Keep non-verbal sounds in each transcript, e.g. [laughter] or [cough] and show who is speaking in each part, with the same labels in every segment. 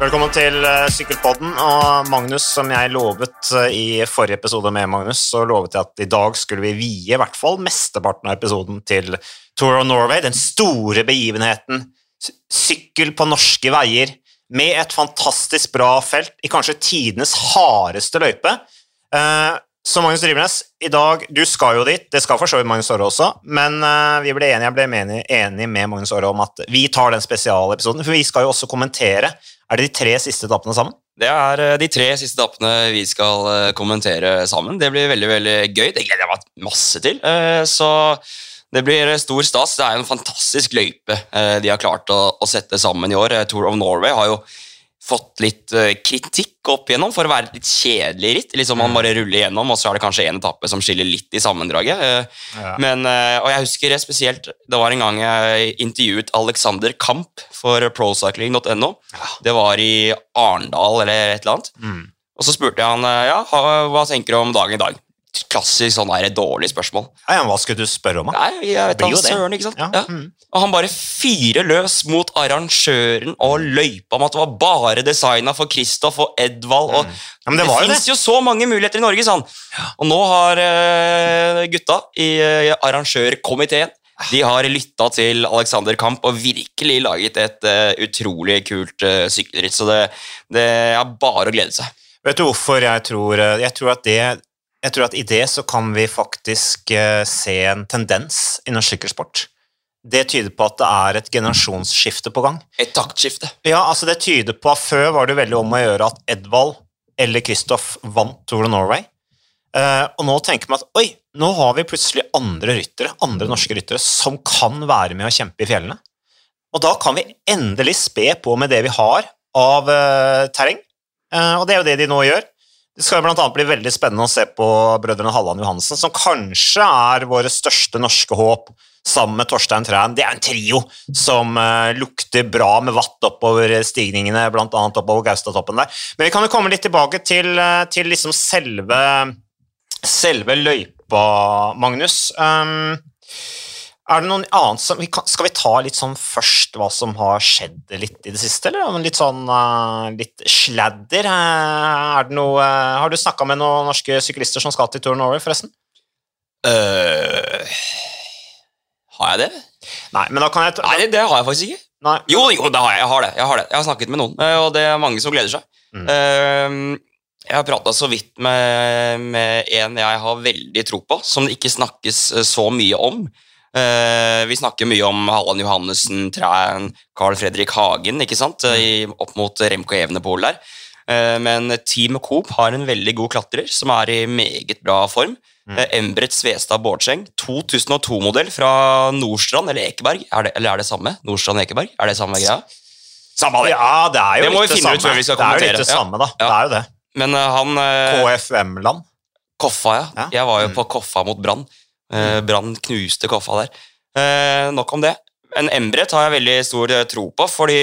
Speaker 1: Velkommen til uh, Sykkelpodden. Og Magnus, som jeg lovet uh, i forrige episode med Magnus, så lovet jeg at i dag skulle vi vie i hvert fall mesteparten av episoden til Tour of Norway, den store begivenheten. Sykkel på norske veier med et fantastisk bra felt i kanskje tidenes hardeste løype. Uh, så Magnus Drivenes, i dag, du skal jo dit, det skal for så vidt Magnus Aare også, men vi ble enige, jeg ble enig, enig med Magnus Aare om at vi tar den spesialepisoden, for vi skal jo også kommentere er det de tre siste etappene sammen?
Speaker 2: Det er eh, de tre siste etappene vi skal eh, kommentere sammen. Det blir veldig veldig gøy. Det gleder jeg meg masse til. Så det blir stor stas. Det er en fantastisk løype de har klart å, sette sammen i år. Tour of Norway har jo fått litt uh, kritikk opp igjennom for å være litt kjedelig ritt. Liksom Man mm. bare ruller igjennom, og så er det kanskje én etappe som skiller litt i sammendraget. Uh, ja. Men, uh, og jeg husker spesielt Det var en gang jeg intervjuet Alexander Kamp for procycling.no. Det var i Arendal eller et eller annet. Mm. Og så spurte jeg han ja, hva tenker du om dagen i dag klassisk sånn der, dårlig spørsmål.
Speaker 1: Ja, Hva skulle du spørre om?
Speaker 2: Da? Nei, jeg vet da søren, ikke sant? Ja. Ja. Mm. Og han bare fyrer løs mot arrangøren og løypa om at det var bare designa for Kristoff og Edvald. Og mm. ja, det, det fins jo så mange muligheter i Norge, sa han. Og nå har uh, gutta i uh, arrangørkomiteen de har lytta til Alexander Kamp og virkelig laget et uh, utrolig kult uh, sykkelritt. Så det, det er bare å glede seg.
Speaker 1: Vet du hvorfor jeg tror Jeg tror at det jeg tror at i det så kan vi faktisk uh, se en tendens i norsk sykkelsport. Det tyder på at det er et generasjonsskifte på gang.
Speaker 2: Et taktskifte.
Speaker 1: Ja, altså det tyder på at Før var det veldig om å gjøre at Edvald eller Kristoff vant Tour of Norway. Uh, og nå tenker man at oi, nå har vi plutselig andre ryttere, andre norske ryttere som kan være med å kjempe i fjellene. Og da kan vi endelig spe på med det vi har av uh, terreng. og det er jo det de nå gjør. Det skal annet bli veldig spennende å se på brødrene Halland Johansen, som kanskje er våre største norske håp, sammen med Torstein Træn. Det er en trio som uh, lukter bra med vatt oppover stigningene, bl.a. oppover Gaustatoppen der. Men vi kan jo komme litt tilbake til, uh, til liksom selve, selve løypa, Magnus. Um, er det noen annet som, Skal vi ta litt sånn først hva som har skjedd litt i det siste, eller litt sånn uh, litt sladder? Uh, er det noe, uh, har du snakka med noen norske syklister som skal til Tour Norway, forresten?
Speaker 2: har jeg det?
Speaker 1: Nei, men da kan jeg...
Speaker 2: Nei, det har jeg faktisk ikke. Nei. Jo, jo, det har jeg. Jeg har det. Jeg har, det. Jeg har snakket med noen, og det er mange som gleder seg. Mm. Jeg har prata så vidt med, med en jeg har veldig tro på, som det ikke snakkes så mye om. Uh, vi snakker mye om Halland Johannessen, Træn, Carl Fredrik Hagen ikke sant? Mm. I, opp mot Remco Evenepool der. Uh, men Team Coop har en veldig god klatrer som er i meget bra form. Mm. Uh, Embret Svestad Bårdseng, 2002-modell fra Nordstrand eller Ekeberg. Er det, eller er det samme? Nordstrand Ekeberg? Er det samme greia?
Speaker 1: Samme det. Ja, det er jo
Speaker 2: det må vi finne ut før vi skal kommentere.
Speaker 1: Det er jo litt det samme, da. Ja. Det er jo det.
Speaker 2: Men han
Speaker 1: KFM-land.
Speaker 2: Koffa, ja. ja. Jeg var jo mm. på Koffa mot Brann. Uh, Brann knuste Koffa der. Uh, nok om det. En Embret har jeg veldig stor uh, tro på, fordi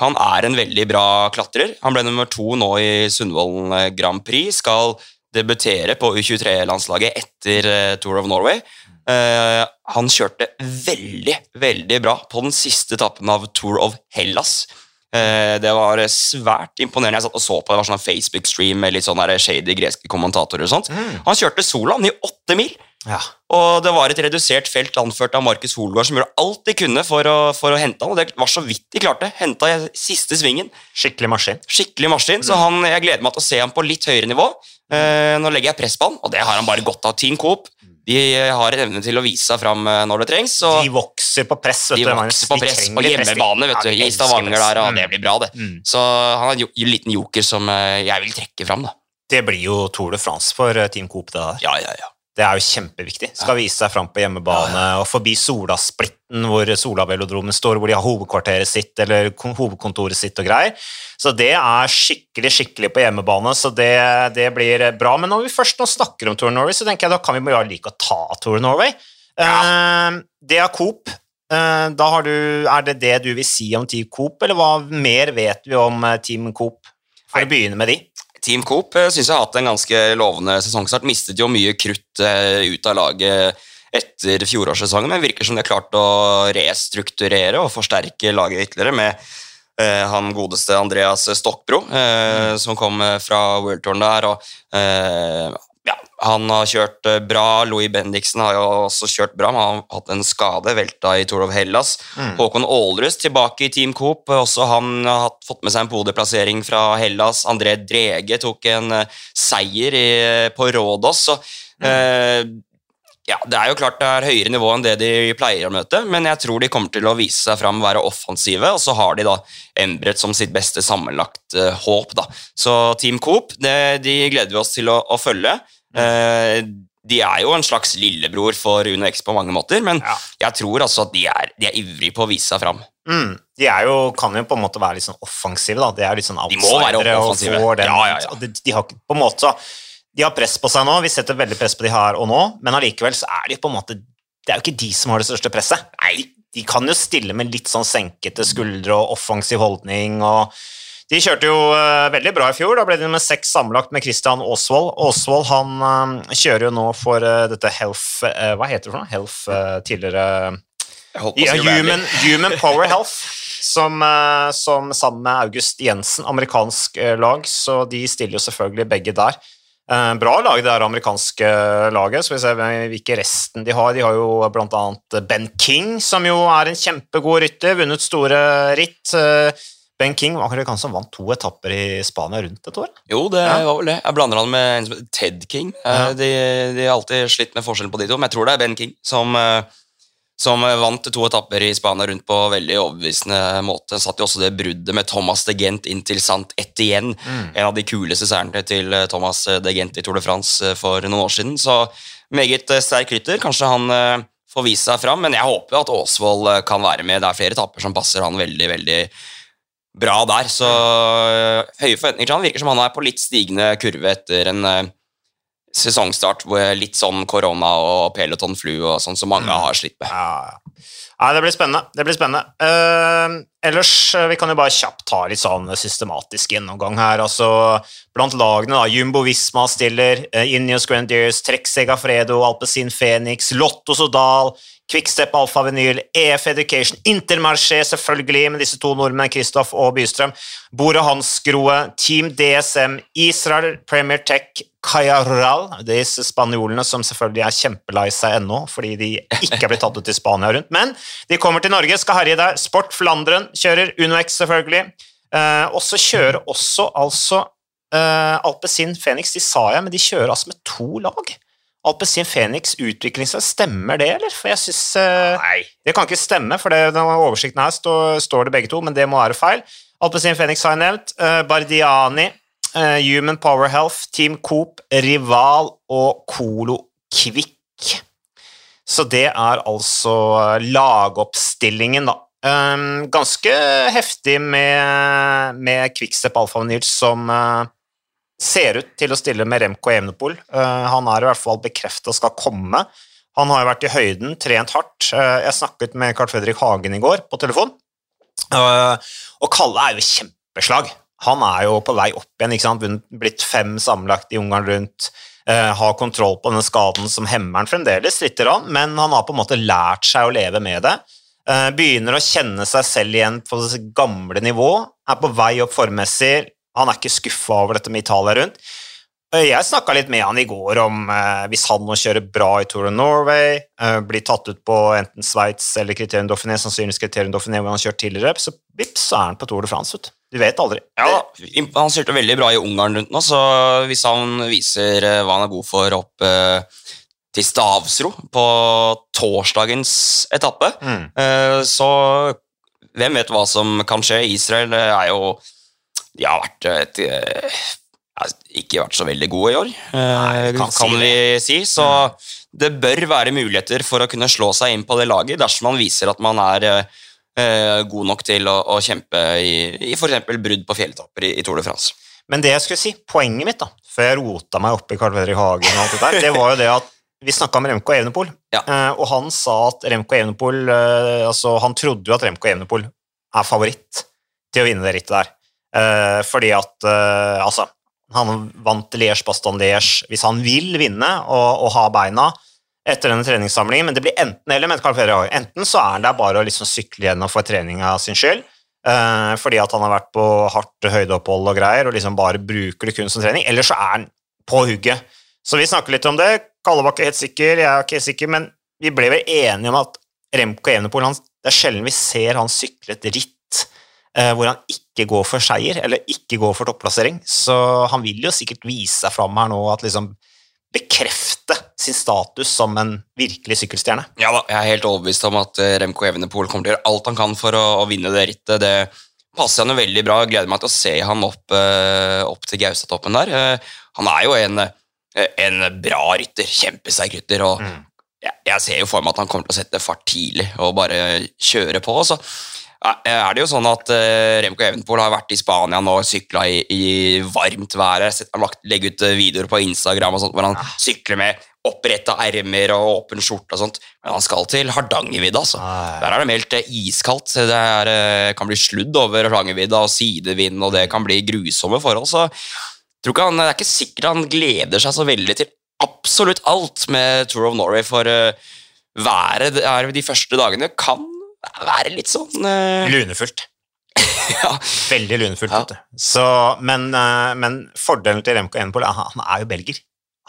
Speaker 2: han er en veldig bra klatrer. Han ble nummer to nå i Sundvolden Grand Prix. Skal debutere på U23-landslaget etter Tour of Norway. han kjørte veldig, veldig bra på den siste etappen av Tour of Hellas. Det var svært imponerende. Jeg satt og så på det var sånn Facebook-stream med litt sånn shady greske kommentatorer. og sånt. Mm. Han kjørte Solan i åtte mil. Ja. Og det var et redusert felt anført av Markus Holgaard som gjorde alt de kunne for å, for å hente han, og det var så vidt de klarte. Henta i siste svingen.
Speaker 1: Skikkelig maskin.
Speaker 2: Skikkelig maskin. Så han, jeg gleder meg til å se ham på litt høyere nivå. Eh, nå legger jeg press på han, og det har han bare godt av. Team Coop de har evne til å vise seg fram eh, når det trengs.
Speaker 1: de vokser på press.
Speaker 2: de vokser på press på hjemmebane vet du, i Stavanger. der, og mm. Det blir bra, det. Mm. Så han er en liten joker som eh, jeg vil trekke fram. da.
Speaker 1: Det blir jo Tour de France for eh, Team Coop. det der.
Speaker 2: Ja, ja, ja.
Speaker 1: Det er jo kjempeviktig. Skal vise seg fram på hjemmebane og forbi Solasplitten, hvor Solavelodromen står, hvor de har hovedkvarteret sitt eller hovedkontoret sitt og greier. Så det er skikkelig skikkelig på hjemmebane, så det, det blir bra. Men når vi først nå snakker om Tour Norway, så tenker jeg da kan vi bare like å ta Tour Norway. Ja. Uh, det er Coop. da har du, er det det du vil si om Team Coop, eller hva mer vet vi om eh, Team Coop? For å begynne med de.
Speaker 2: Team Coop eh, syns jeg har hatt en ganske lovende sesongstart. Mistet jo mye krutt eh, ut av laget etter fjorårssesongen, men virker som de har klart å restrukturere og forsterke laget ytterligere med eh, han godeste Andreas Stokbro, eh, mm. som kom fra World Tour der. og eh, han har kjørt bra. Louis Bendiksen har jo også kjørt bra, men han har hatt en skade, velta i Tour of Hellas. Mm. Håkon Aalrus tilbake i Team Coop. Også han har fått med seg en podieplassering fra Hellas. André Drege tok en seier i, på Rådås. Så, mm. eh, ja, Det er jo klart det er høyere nivå enn det de pleier å møte, men jeg tror de kommer til å vise seg fram, være offensive, og så har de da Embret som sitt beste sammenlagt håp. da. Så Team Coop det, de gleder vi oss til å, å følge. Uh, de er jo en slags lillebror for Uno X på mange måter, men ja. jeg tror altså at de er, de er ivrige på å vise seg fram.
Speaker 1: Mm. De er jo, kan jo på en måte være litt sånn offensive. da. De er litt sånn
Speaker 2: outsidere. og får.
Speaker 1: Den, ja, ja. De, de har på en måte de har press på seg nå, vi setter veldig press på de her og nå, men allikevel så er de på en måte Det er jo ikke de som har det største presset. Nei, de kan jo stille med litt sånn senkete skuldre og offensiv holdning. og De kjørte jo uh, veldig bra i fjor. Da ble de med seks sammenlagt med Christian Aasvold. Aasvold han uh, kjører jo nå for uh, dette Health Hva heter det for noe? Health tidligere ja, human, human, Power Health. Som, som, sammen med August Jensen, amerikansk lag, så de stiller jo selvfølgelig begge der. Eh, bra lag, det er amerikanske laget. Så vi ser hvilke resten de har. De har jo bl.a. Ben King, som jo er en kjempegod rytter, vunnet store ritt. Eh, ben King var ikke han som vant to etapper i Spania rundt et år?
Speaker 2: Jo, det ja. var vel det. Jeg blander han med en som Ted King. Eh, ja. De, de, har alltid slitt med forskjellen på de to, men jeg tror det er Ben King som som vant to etapper i Spania rundt på veldig overbevisende måte. Satt jo også det bruddet med Thomas de Gent inn til Sant Etienne. Mm. En av de kuleste seirene til eh, Thomas de Gent i Tour de France eh, for noen år siden. Så meget eh, sterk rytter. Kanskje han får vise seg fram, men jeg håper at Aasvold kan være med. Det er flere etapper som passer han veldig, veldig bra der. Så høye forventninger til han. Virker som han er på litt stigende kurve etter en sesongstart hvor litt sånn korona og peloton flu og sånn som mange mm. har slitt med.
Speaker 1: Ja, ja. det blir spennende. Det blir spennende. Uh, ellers, eh, vi kan jo bare kjapt ta litt sånn systematisk gjennomgang her. altså Blant lagene, da, Jumbo Visma stiller, uh, Ineos Grenadiers, Trek Segafredo, Alpezin Phoenix, Lotto Sodal, Quickstep Alfa Vinyl, EF Education, Intermarché selvfølgelig, med disse to nordmennene, Kristoff og Bystrøm, Bore Hansgrohe, Team DSM, Israel, Premier Tech, Cayaral, disse spanjolene som selvfølgelig er kjempelei seg ennå fordi de ikke er blitt tatt ut i Spania rundt, men de kommer til Norge, skal herje der. Sport Flandren kjører, UnoX selvfølgelig. Eh, og så kjører også altså eh, Alpezin Phoenix, de sa jeg, men de kjører altså med to lag. Alpezin Phoenix utvikling seg, stemmer det, eller? For jeg syns eh, det kan ikke stemme, for det, den oversikten her står, står, det begge to, men det må være feil. Alpezin Phoenix har jeg nevnt. Eh, Bardiani, uh, Human Power Health, Team Coop, Rival og Colo Kvikk. Så det er altså lagoppstillingen, da. Um, ganske heftig med, med Quickstep Alfa Nils som uh, ser ut til å stille med Remco Evenepool. Uh, han er i hvert fall bekrefta skal komme. Han har jo vært i høyden, trent hardt. Uh, jeg snakket med Carl Fredrik Hagen i går på telefon, og Kalle er jo kjempeslag. Han er jo på vei opp igjen, ikke sant? blitt fem sammenlagt i Ungarn rundt. har kontroll på den skaden som hemmer han fremdeles, litt, men han har på en måte lært seg å leve med det. Begynner å kjenne seg selv igjen på det gamle nivå, er på vei opp formmessig, han er ikke skuffa over dette med Italia rundt. Jeg snakka litt med han i går om eh, hvis han nå kjører bra i Tour of Norway, eh, blir tatt ut på enten Sveits eller Criterion Dauphiné, sannsynligvis Criterion Dauphiné hvor han har kjørt tidligere, så vips, så er han på Tour de France. Ut. Du vet aldri.
Speaker 2: Ja, Han kjørte veldig bra i Ungarn rundt nå, så hvis han viser eh, hva han er god for opp eh, til Stavsro på torsdagens etappe, mm. eh, så hvem vet hva som kan skje? Israel er jo de har vært et, eh, ikke vært så veldig gode i år, Nei, kan, kan si vi si. Så mm. det bør være muligheter for å kunne slå seg inn på det laget dersom man viser at man er eh, god nok til å, å kjempe i, i f.eks. brudd på fjelltopper i, i, Tour de France.
Speaker 1: Men det jeg skulle si, poenget mitt, da, før jeg rota meg opp i Carl Fredrik Hagen, og alt det der, det var jo det at vi snakka om Remco Evenepool, ja. uh, og han sa at Remco Evenepool uh, altså, Han trodde jo at Remco Evenepool er favoritt til å vinne det rittet der. Uh, fordi at Altså, han vant Liège-Baston-Liège hvis han vil vinne og, og, ha beina etter denne treningssamlingen, men det blir enten eller med Carl Enten så er det bare å liksom sykle gjennom for treninga sin skyld, fordi at han har vært på hardt høydeopphold og greier, og liksom bare bruker det kun som trening. Eller så er han på hugget. Så vi snakker litt om det. Kallebakk er helt sikker, jeg er ikke helt sikker, men vi ble vel enige om at Remco Evenepool Det er sjelden vi ser han sykle et ritt eh, hvor han ikke går for seier, eller ikke går for topplassering. Så han vil jo sikkert vise seg fram her nå at liksom bekrefte sin status som en virkelig sykkelstjerne.
Speaker 2: Ja da, jeg er helt overbevist om at eh, Remco Evenepool kommer til å gjøre alt han kan for å, å vinne det rittet. Det passer han jo veldig bra. Jeg gleder meg til å se han opp, uh, opp til Gaustatoppen der. Uh, han er jo en, en bra rytter, kjempesterk rytter. og mm. jeg, jeg, ser jo for meg at han kommer til å sette fart tidlig og bare kjøre på. Så er det jo sånn at uh, Remco Evenpool har vært i Spania nå og sykla i, i, varmt vær. Han legger ut eh, videoer på Instagram og sånt, hvor han ja. sykler med oppretta ermer og åpen skjorte og sånt. Men han skal til Hardangervidda, altså. Ja. Der er det meldt iskaldt. Det er, kan bli sludd over Hardangervidda og sidevind, og det kan bli grusomme forhold. Så tror ikke han, det er ikke sikkert han gleder seg så veldig til absolutt alt med Tour of Norway, for været er de første dagene kan være litt sånn uh...
Speaker 1: Lunefullt. [laughs] ja. Veldig lunefullt. Ja. Så, men, uh, men, fordelen til Remco Enepool er han er jo belger.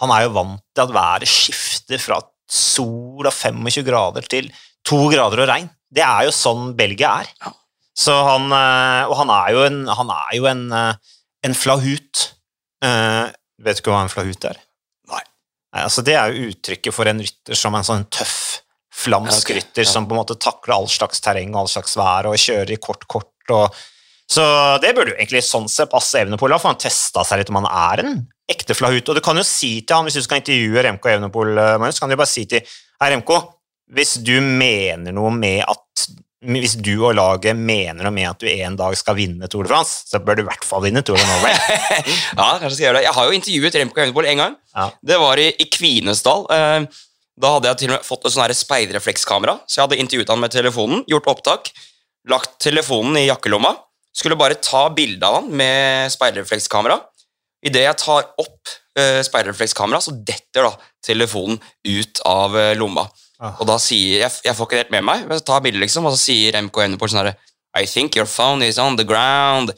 Speaker 1: Han er jo vant til at været skifter fra sol og 25 grader til to grader og regn. Det er jo sånn Belgia er. Ja. Så han, uh, og han er jo en, han er jo en, en flahut. Vet du ikke hva en flahut er?
Speaker 2: Nei.
Speaker 1: Nei altså, det er jo uttrykket for en rytter som en sånn tøff flamsk okay, rytter ja. som på en måte takler all slags terreng og all slags vær og kjører i kort kort. Og, så det burde jo egentlig sånn sett passe Evenepool, for han testa seg litt om han er en ekte flahut. Og du kan jo si til han, hvis du skal intervjue Remco Evenepool, så Magnus, kan du bare si til Remco, hvis du mener noe med at hvis du og laget mener noe med at du en dag skal vinne Tour de France, så bør du i hvert fall vinne Tour de Norway. [laughs]
Speaker 2: ja, kanskje skal gjøre det. Jeg har jo intervjuet Remco Evenepool en gang. Ja. Det var i, i Kvinesdal. Uh, da hadde jeg til og med fått et sånn speilreflekskamera, så jeg hadde intervjuet han med telefonen, gjort opptak, lagt telefonen i jakkelomma, skulle bare ta bilde av han med speilreflekskamera. Idet jeg tar opp uh, speilreflekskamera, så detter da telefonen ut av uh, lomma. Ah. Og da sier jeg, jeg får ikke helt med meg, men så tar bildet liksom, og så sier MK Uniport sånn herre I think your phone is on the ground.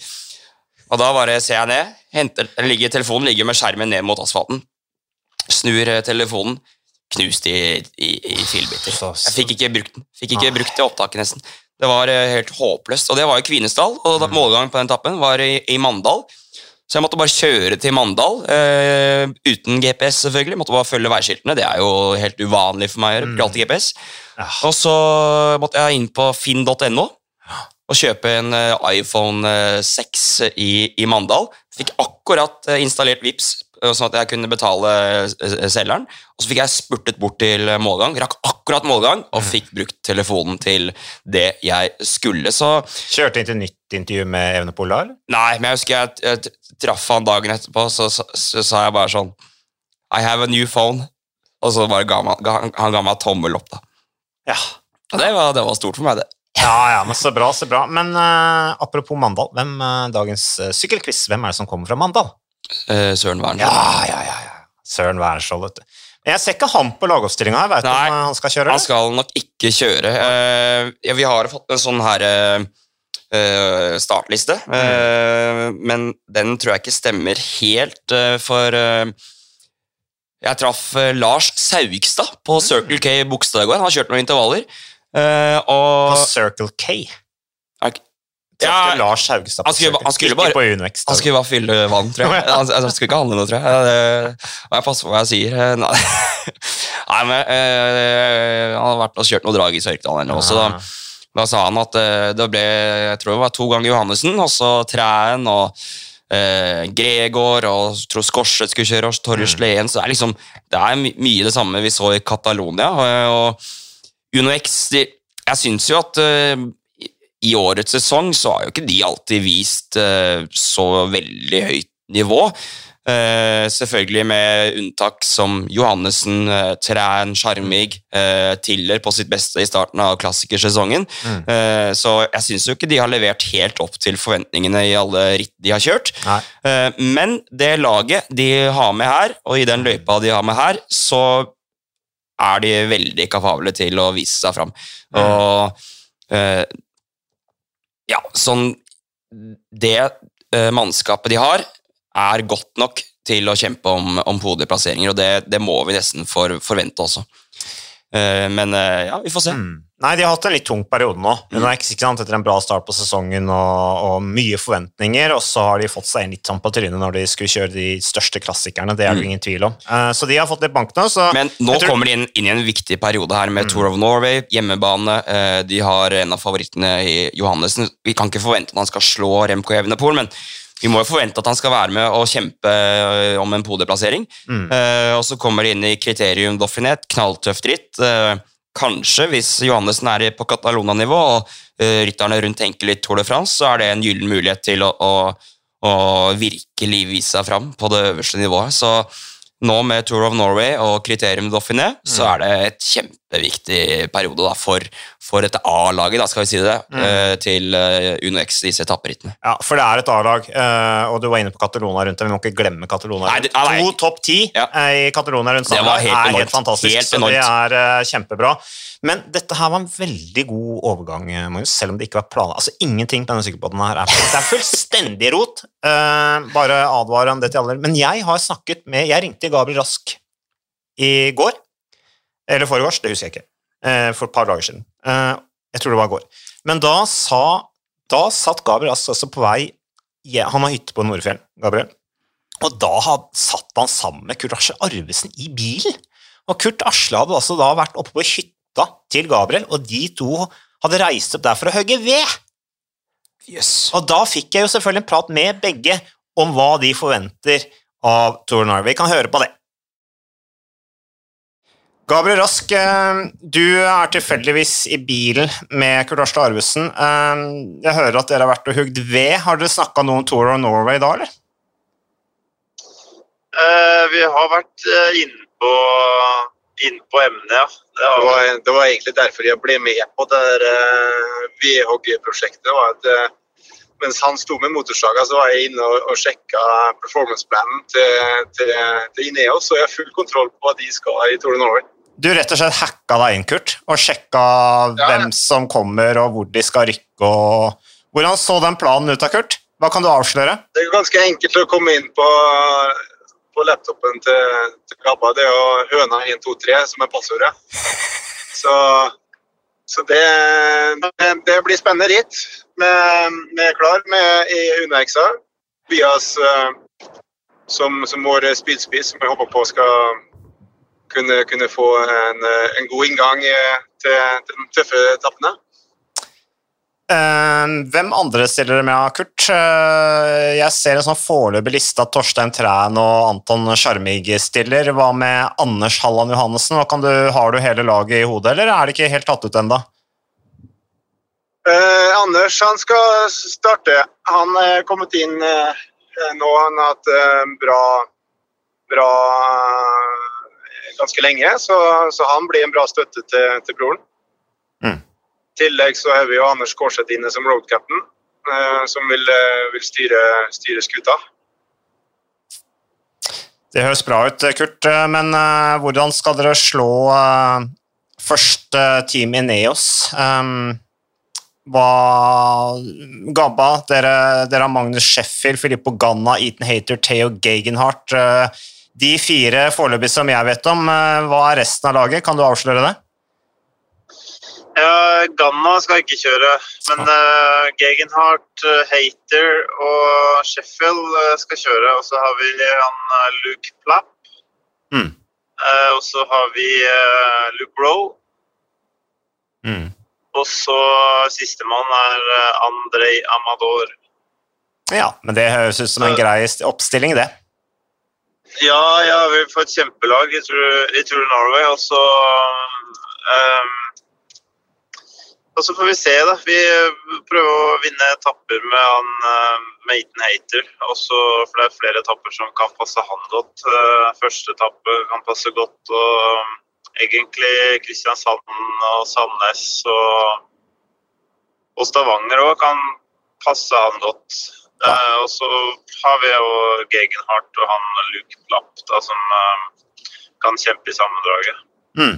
Speaker 2: Og da bare ser jeg ned, henter, ligger, telefonen ligger med skjermen ned mot asfalten. Snur uh, telefonen, knust i, i, i filbiter. Jeg fikk ikke brukt den. Fikk ikke brukt det opptaket, nesten. Det var eh, helt håpløst. Og det var i Kvinesdal, og mm. målgangen på den tappen var i, i, Mandal. Så jeg måtte bare kjøre til Mandal, uh, uten GPS, selvfølgelig. Måtte bare følge veiskiltene. Det er jo helt uvanlig for meg å gjøre. Mm. Alltid GPS. Ja. Og så måtte jeg inn på finn.no og kjøpe en uh, iPhone 6 i, i Mandal. Fikk akkurat installert VIPS sånn at jeg kunne betale eh, selgeren. Og så fikk jeg spurtet bort til målgang, rakk akkurat målgang, og fikk brukt telefonen til det jeg skulle. Så
Speaker 1: Kjørte inn til nytt intervju med Evnepol da?
Speaker 2: Nei, men jeg husker jeg, jeg traff han dagen etterpå, så sa jeg bare sånn I have a new phone. Og så bare ga man, ga, han ga meg tommel opp, da.
Speaker 1: Ja.
Speaker 2: Og det var, det var stort for meg, det.
Speaker 1: Ja, ja, men Så bra, så bra. Men uh, apropos Mandal, hvem uh, dagens uh, sykkelquiz, hvem er det som kommer fra Mandal?
Speaker 2: Eh, Søren Wernskjold.
Speaker 1: Ja, ja, ja, ja. Søren Wernskjold, vet du. Jeg ser ikke han på lagoppstillinga her. Vet du om han skal kjøre?
Speaker 2: Han skal nok ikke kjøre. Uh, ja, vi har fått en sånn her uh, startliste, uh, mm. men den tror jeg ikke stemmer helt, for jeg traff Lars Saugstad på mm. Circle K Bogstad i går. Han har kjørt noen intervaller.
Speaker 1: og På Circle K?
Speaker 2: Ja,
Speaker 1: Lars Haugstad
Speaker 2: han skulle, han skulle bare, Han skulle bare fylle vann, tror jeg. [laughs] Han, han skulle ikke handle noe, tror jeg. Og jeg passer på hva jeg sier. Eh, nei, [laughs] Nei men øh, Han har vært og kjørt noe drag i Sørkedalen så Da, da sa han at øh, det ble jeg tror det var to ganger Johannessen, og så Træen og øh, Gregor og tror Skorset skulle kjøre, og Torje Sleen. Mm. Så det er liksom det er mye det samme vi så i Catalonia. Og, og Uno X de, Jeg syns jo at i årets sesong så har jo ikke de alltid vist uh, så veldig høyt nivå. Uh, selvfølgelig med unntak som Johannessen, uh, Træn, Sjarmig, Tiller på sitt beste i starten av klassikersesongen. Mm. Så jeg syns jo ikke de har levert helt opp til forventningene i alle ritt de har kjørt. men det laget de har med her, og i den løypa de har med her, så er de veldig kapable til å vise seg fram. Mm. Og Ja, sånn Det eh, mannskapet de har, er godt nok til å kjempe om, om podieplasseringer, og det, det, må vi nesten for, forvente også. Eh, men eh, ja, vi får se. Mm.
Speaker 1: Nei, de har hatt en litt tung periode nå. Mm. Ikke sant, Etter en bra start på sesongen og, og, mye forventninger, og så har de fått seg inn litt sånn på trynet når de skulle kjøre de største klassikerne. Det er det mm. ingen tvil om. Uh, så de har fått litt bank nå.
Speaker 2: Men nå tror... kommer de inn, inn, i en viktig periode her med mm. Tour of Norway, hjemmebane. Uh, de har en av favorittene i Johannessen. Vi kan ikke forvente at han skal slå Remco Evenepool, men vi må jo forvente at han skal være med og kjempe øh, om en podieplassering. Mm. Uh, og så kommer de inn i kriterium Doffinet, knalltøft dritt. Uh, kanskje, hvis Johannessen er på Catalona-nivå og uh, rytterne rundt tenker litt Tour de France, så er det en gyllen mulighet til å, å, å virkelig vise seg fram på det øverste nivået. Så nå med Tour of Norway og Kriterium Dauphiné, mm. så er det et kjempeviktig periode da, for, for dette A-laget, da skal vi si det, mm. uh, til uh, Uno X, disse etapperittene.
Speaker 1: Ja, for det er et A-lag, uh, og du var inne på Catalona rundt det. Vi må ikke glemme Catalona nei. To topp ti ja. i Catalona rundt sammen er helt fantastisk. Helt så det er kjempebra. Men dette her var en veldig god overgang, Magnus, selv om det ikke var planlagt. Altså, ingenting på denne sykkelbåten her er Det er fullstendig rot. Bare advare om det til alle. Men jeg har snakket med Jeg ringte Gabriel Rask i går. Eller foregårs, det husker jeg ikke. Uh, for et par dager siden. Uh, jeg tror det var i går. Men da sa Da satt Gabriel altså på vei Han har hytte på Nordfjell, Gabriel. Og da satt han sammen med Kurt Asle Arvesen i bilen. Og Kurt Asle hadde altså da vært oppe på hytta hytta til Gabriel, og de to hadde reist opp der for å hogge ved. Yes. Og da fikk jeg jo selvfølgelig en prat med begge om hva de forventer av Tour Norway. Vi kan høre på det. Gabriel Rask, eh, du er tilfeldigvis i bilen med Kurt Arstad Arvesen. Eh, jeg hører at dere har vært og hugd ved. Har dere snakka noe om Tour of Norway da, eller?
Speaker 3: Uh, vi har vært inne på inn på emnet, ja. Det var, det var, egentlig derfor jeg ble med på det der uh, VHG-prosjektet. Uh, mens han sto med motorsaga, så var jeg inne og, og sjekka performanceplanen til, til, til Ineos, og jeg har full kontroll på hva de skal i Tour of Norway.
Speaker 1: Du rett og slett hacka deg inn, Kurt, og sjekka ja. hvem som kommer og hvor de skal rykke. og... Hvordan så den planen ut da, Kurt? Hva kan du avsløre?
Speaker 3: Det er ganske enkelt å komme inn på på laptopen til, til Gabba, det er jo høna 123 som er passordet. Så, så det, det, blir spennende ritt. Vi er klar med i Unexa. Bias uh, som, som vår spydspiss, som jeg håper på skal kunne, kunne få en, en, god inngang til, til de tøffe etappene.
Speaker 1: Uh, hvem andre stiller dere med, Kurt? Jeg ser en sånn foreløpig liste at Torstein Træn og Anton Sjarmig stiller. Hva med Anders Halland Johannessen? Du, har du hele laget i hodet, eller er det ikke helt tatt ut ennå?
Speaker 3: Eh, Anders han skal starte. Han er kommet inn nå. Han har hatt bra, bra ganske lenge, så, så, han blir en bra støtte til, til broren. Mm tillegg så har vi jo Anders Kårseth inne som road captain, eh, som vil, eh, vil styre, styre, skuta.
Speaker 1: Det høres bra ut, Kurt, eh, men eh, hvordan skal dere slå eh, første team i Neos? Um, hva Gabba, dere, dere, har Magnus Sheffield, Filippo Ganna, Eaton Hater, Theo Gegenhardt. Uh, de fire foreløpig som jeg vet om, hva er resten av laget? Kan du avsløre det?
Speaker 3: Ja, Ganna skal ikke kjøre, men uh, Gegenhardt, uh, Hater og Sheffield uh, skal kjøre. Og så har vi han Luke Plapp. Mm. og så har vi Luke Rowe. Mm. Og så sistemann er Andrej Amador.
Speaker 1: Ja, men det høres ut som en grei oppstilling, det.
Speaker 3: Ja, ja, vi får et kjempelag i Tour Norway. Og så um, og så får vi se, da. Vi prøver å vinne etapper med han eh, med Eaton Hater. Også, for det er flere etapper som kan passe han godt. Eh, første etappe kan passe godt. Og egentlig Kristiansand og Sandnes og, og Stavanger òg kan passe han godt. Ja. Eh, og så har vi jo Gegenhardt og han Luke Plapp da, som kan kjempe i sammendraget. Mm.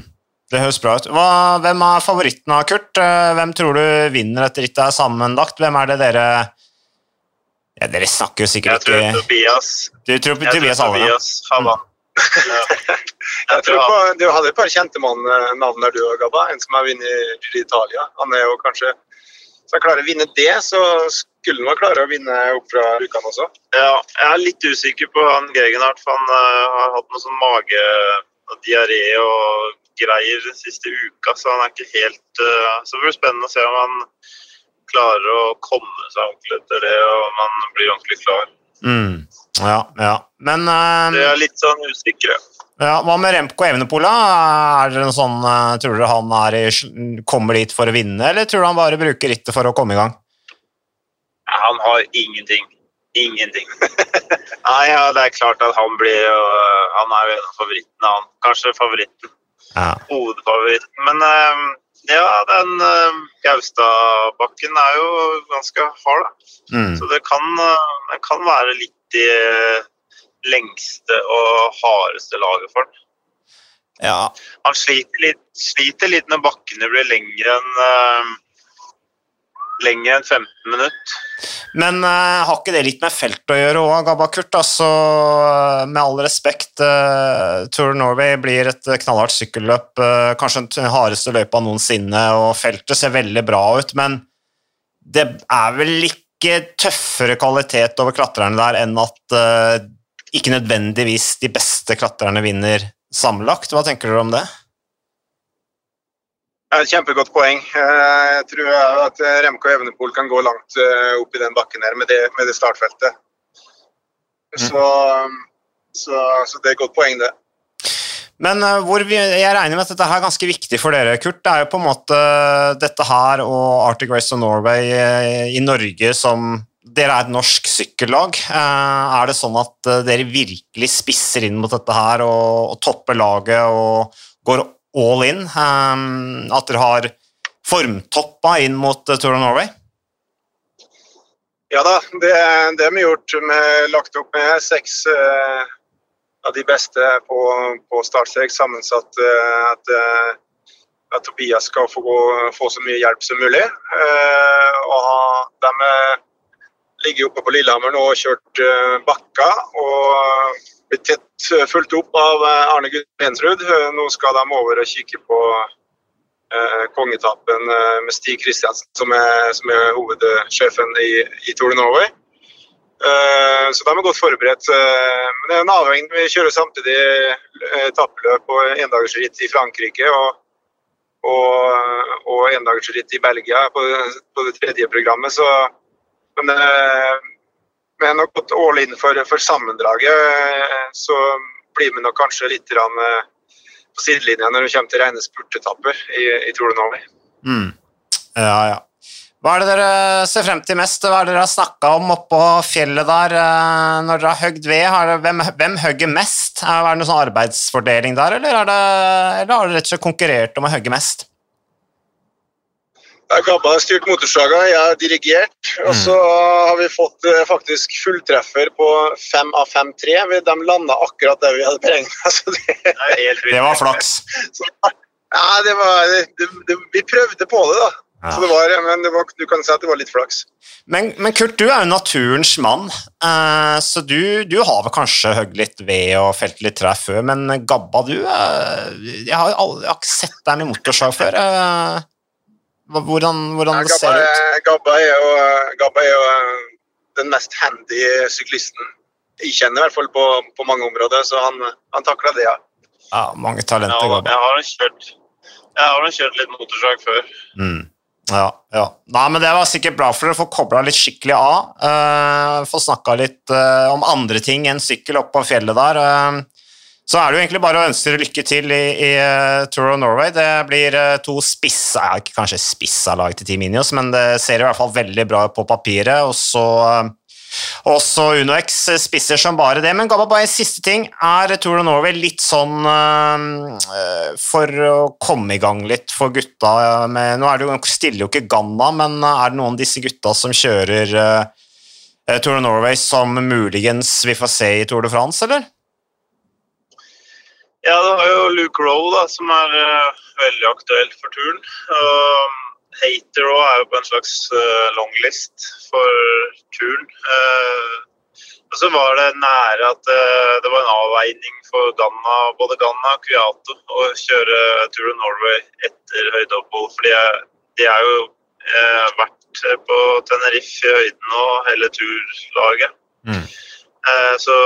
Speaker 1: Det høres bra ut. Hva, hvem er favoritten av Kurt? Eh, hvem tror du vinner dette rittet sammenlagt? Hvem er det dere ja, Dere snakker jo sikkert
Speaker 3: ikke Jeg tror Tobias.
Speaker 1: Du tror jeg Tobias
Speaker 3: tror Tobias har vant. [laughs]
Speaker 4: jeg tror på, Du hadde et par kjente navn der du og Gabba. En som har vunnet i Italia. Han er jo kanskje Hvis han klarer å vinne det, så skulle han klare å vinne opp fra Rjukan også.
Speaker 3: Ja, jeg er litt usikker på han Gregenhardt, han uh, har hatt noe sånn mage og diaré og greier den siste uka, så han er ikke helt uh, Så det blir spennende å se om han klarer å komme seg ordentlig etter det, og om han blir ordentlig klar.
Speaker 1: Mm. Ja, ja. Men uh,
Speaker 3: Det er litt sånn usikre.
Speaker 1: Ja, hva med Remco Evenepola? Er det sånn, uh, tror dere han i, kommer dit for å vinne, eller tror du han bare bruker rittet for å komme i gang?
Speaker 3: Han har ingenting. Ingenting. [laughs] Nei, ja, det er klart at han blir jo Han er jo en av favorittene, han. Kanskje favoritten. Ja. Hovedfavoritten. Men uh, ja, den uh, Gaustadbakken er jo ganske hard, da. Mm. Så det kan, uh, det kan, være litt i lengste og hardeste laget for han.
Speaker 1: Ja.
Speaker 3: Han sliter litt, sliter litt når bakkene blir lengre enn lenger enn 15 minutter.
Speaker 1: Men uh, har ikke det litt med felt å gjøre òg, Gabakurt? Altså, uh, med all respekt, uh, Tour Norway blir et knallhardt sykkelløp. Uh, kanskje den hardeste løypa noensinne, og feltet ser veldig bra ut, men det er vel ikke tøffere kvalitet over klatrerne der enn at ikke nødvendigvis de beste klatrerne vinner sammenlagt. Hva tenker dere om det?
Speaker 4: Et kjempegodt poeng. Eh, jeg tror at Remco Evenepool kan gå langt eh, opp i den bakken her med det, med det startfeltet. Mm. Så, så, så, det er et godt poeng, det.
Speaker 1: Men eh, vi, jeg regner med at dette er ganske viktig for dere, Kurt. Det er jo på en måte dette her og Arctic Race of Norway i Norge som Dere er et norsk sykkellag. Er det sånn at dere virkelig spisser inn mot dette her og, og topper laget og går opp all in. Um, at dere har formtoppa inn mot uh, Tour of Norway?
Speaker 4: Ja da, det, det har vi gjort. Vi har lagt opp med seks uh, av de beste på, på startstrek, sammensatt uh, at, uh, at, Tobias skal få, gå, få, så mye hjelp som mulig. og de ligger oppe på Lillehammer nå og kjørt bakka. og blitt tett eh, fulgt opp av eh, Arne Gudensrud. Eh, nå skal de over og kikke på eh, med Stig Kristiansen, som er, som er hovedsjefen i, i Tour Norway. Eh, så de er godt forberedt. men det er en avhengig. Vi kjører samtidig etappeløp og endagersritt i Frankrike. og og, og endagersritt i Belgia på, på, det tredje programmet. Så, men vi har nok gått all in for, for, sammendraget. Så blir vi nok kanskje litt eh, på sidelinja når det kommer til rene spurtetapper i, i Tour.
Speaker 1: Mm. Ja, ja. Hva er det dere ser frem til mest? Hva er det dere har snakka om oppå fjellet der eh, når dere har høgd ved? Har hvem, hvem hogger mest? Er det noen sånn arbeidsfordeling der, eller, det, eller har dere rett og slett konkurrert om å hogge mest?
Speaker 4: Gabba har styrt motorsaga, jeg har dirigert. Og så har vi fått eh, faktisk fulltreffer på fem av fem tre. De landa akkurat der vi hadde beregna. [laughs]
Speaker 1: Det, det, var flaks.
Speaker 4: Så, ja, det var, det, det, vi prøvde på det, da. Ja. Så det var, men det var, du kan si at det var litt flaks.
Speaker 1: Men, men Kurt, du er jo naturens mann, uh, så du, du, har vel kanskje hogd litt ved og felt litt trær før, men Gabba, du jeg, har, jeg, har, ikke sett deg med motorsag før. Hvordan, hvordan ja, det ser det ut?
Speaker 4: Gabba er, jo, Gabba er jo eh, den mest handy syklisten jeg kjenner, i hvert fall på, på mange områder, så han, han takla det, ja.
Speaker 1: ja. Mange talenter,
Speaker 3: ja, Gabba. Jeg har kjørt, jeg har kjørt litt motorsag før.
Speaker 1: Mm. Ja, ja. Nei, men Det var sikkert bra for dere å få kobla litt skikkelig av. Uh, få snakka litt uh, om andre ting enn sykkel opp på fjellet der. Uh, så er det jo egentlig bare å ønske dere lykke til i, i uh, Tour of Norway. Det blir uh, to spissa ja, kanskje spissa lag til Team Inios, men det ser i hvert fall veldig bra ut på papiret. Og så uh, også UnoX spisser som bare det. Men Gabba, bare en siste ting. Er Tour of Norway litt sånn for å komme i gang litt for gutta med Nå jo, stiller jo ikke Ganna, men er det noen av disse gutta som kjører Tour of Norway som muligens vi får se i Tour de France, eller?
Speaker 3: Ja, det var jo Luke Rowe da, som er uh, veldig aktuell for turen. Og Hater òg er jo på en slags uh, longlist for turen. Uh, og så var det nære at det var en avveining for Ganna, både Ganna og Kviato å kjøre Tour of Norway etter høydeopphold. For de er jo vært på Tenerife i høyden og hele turlaget. Mm. så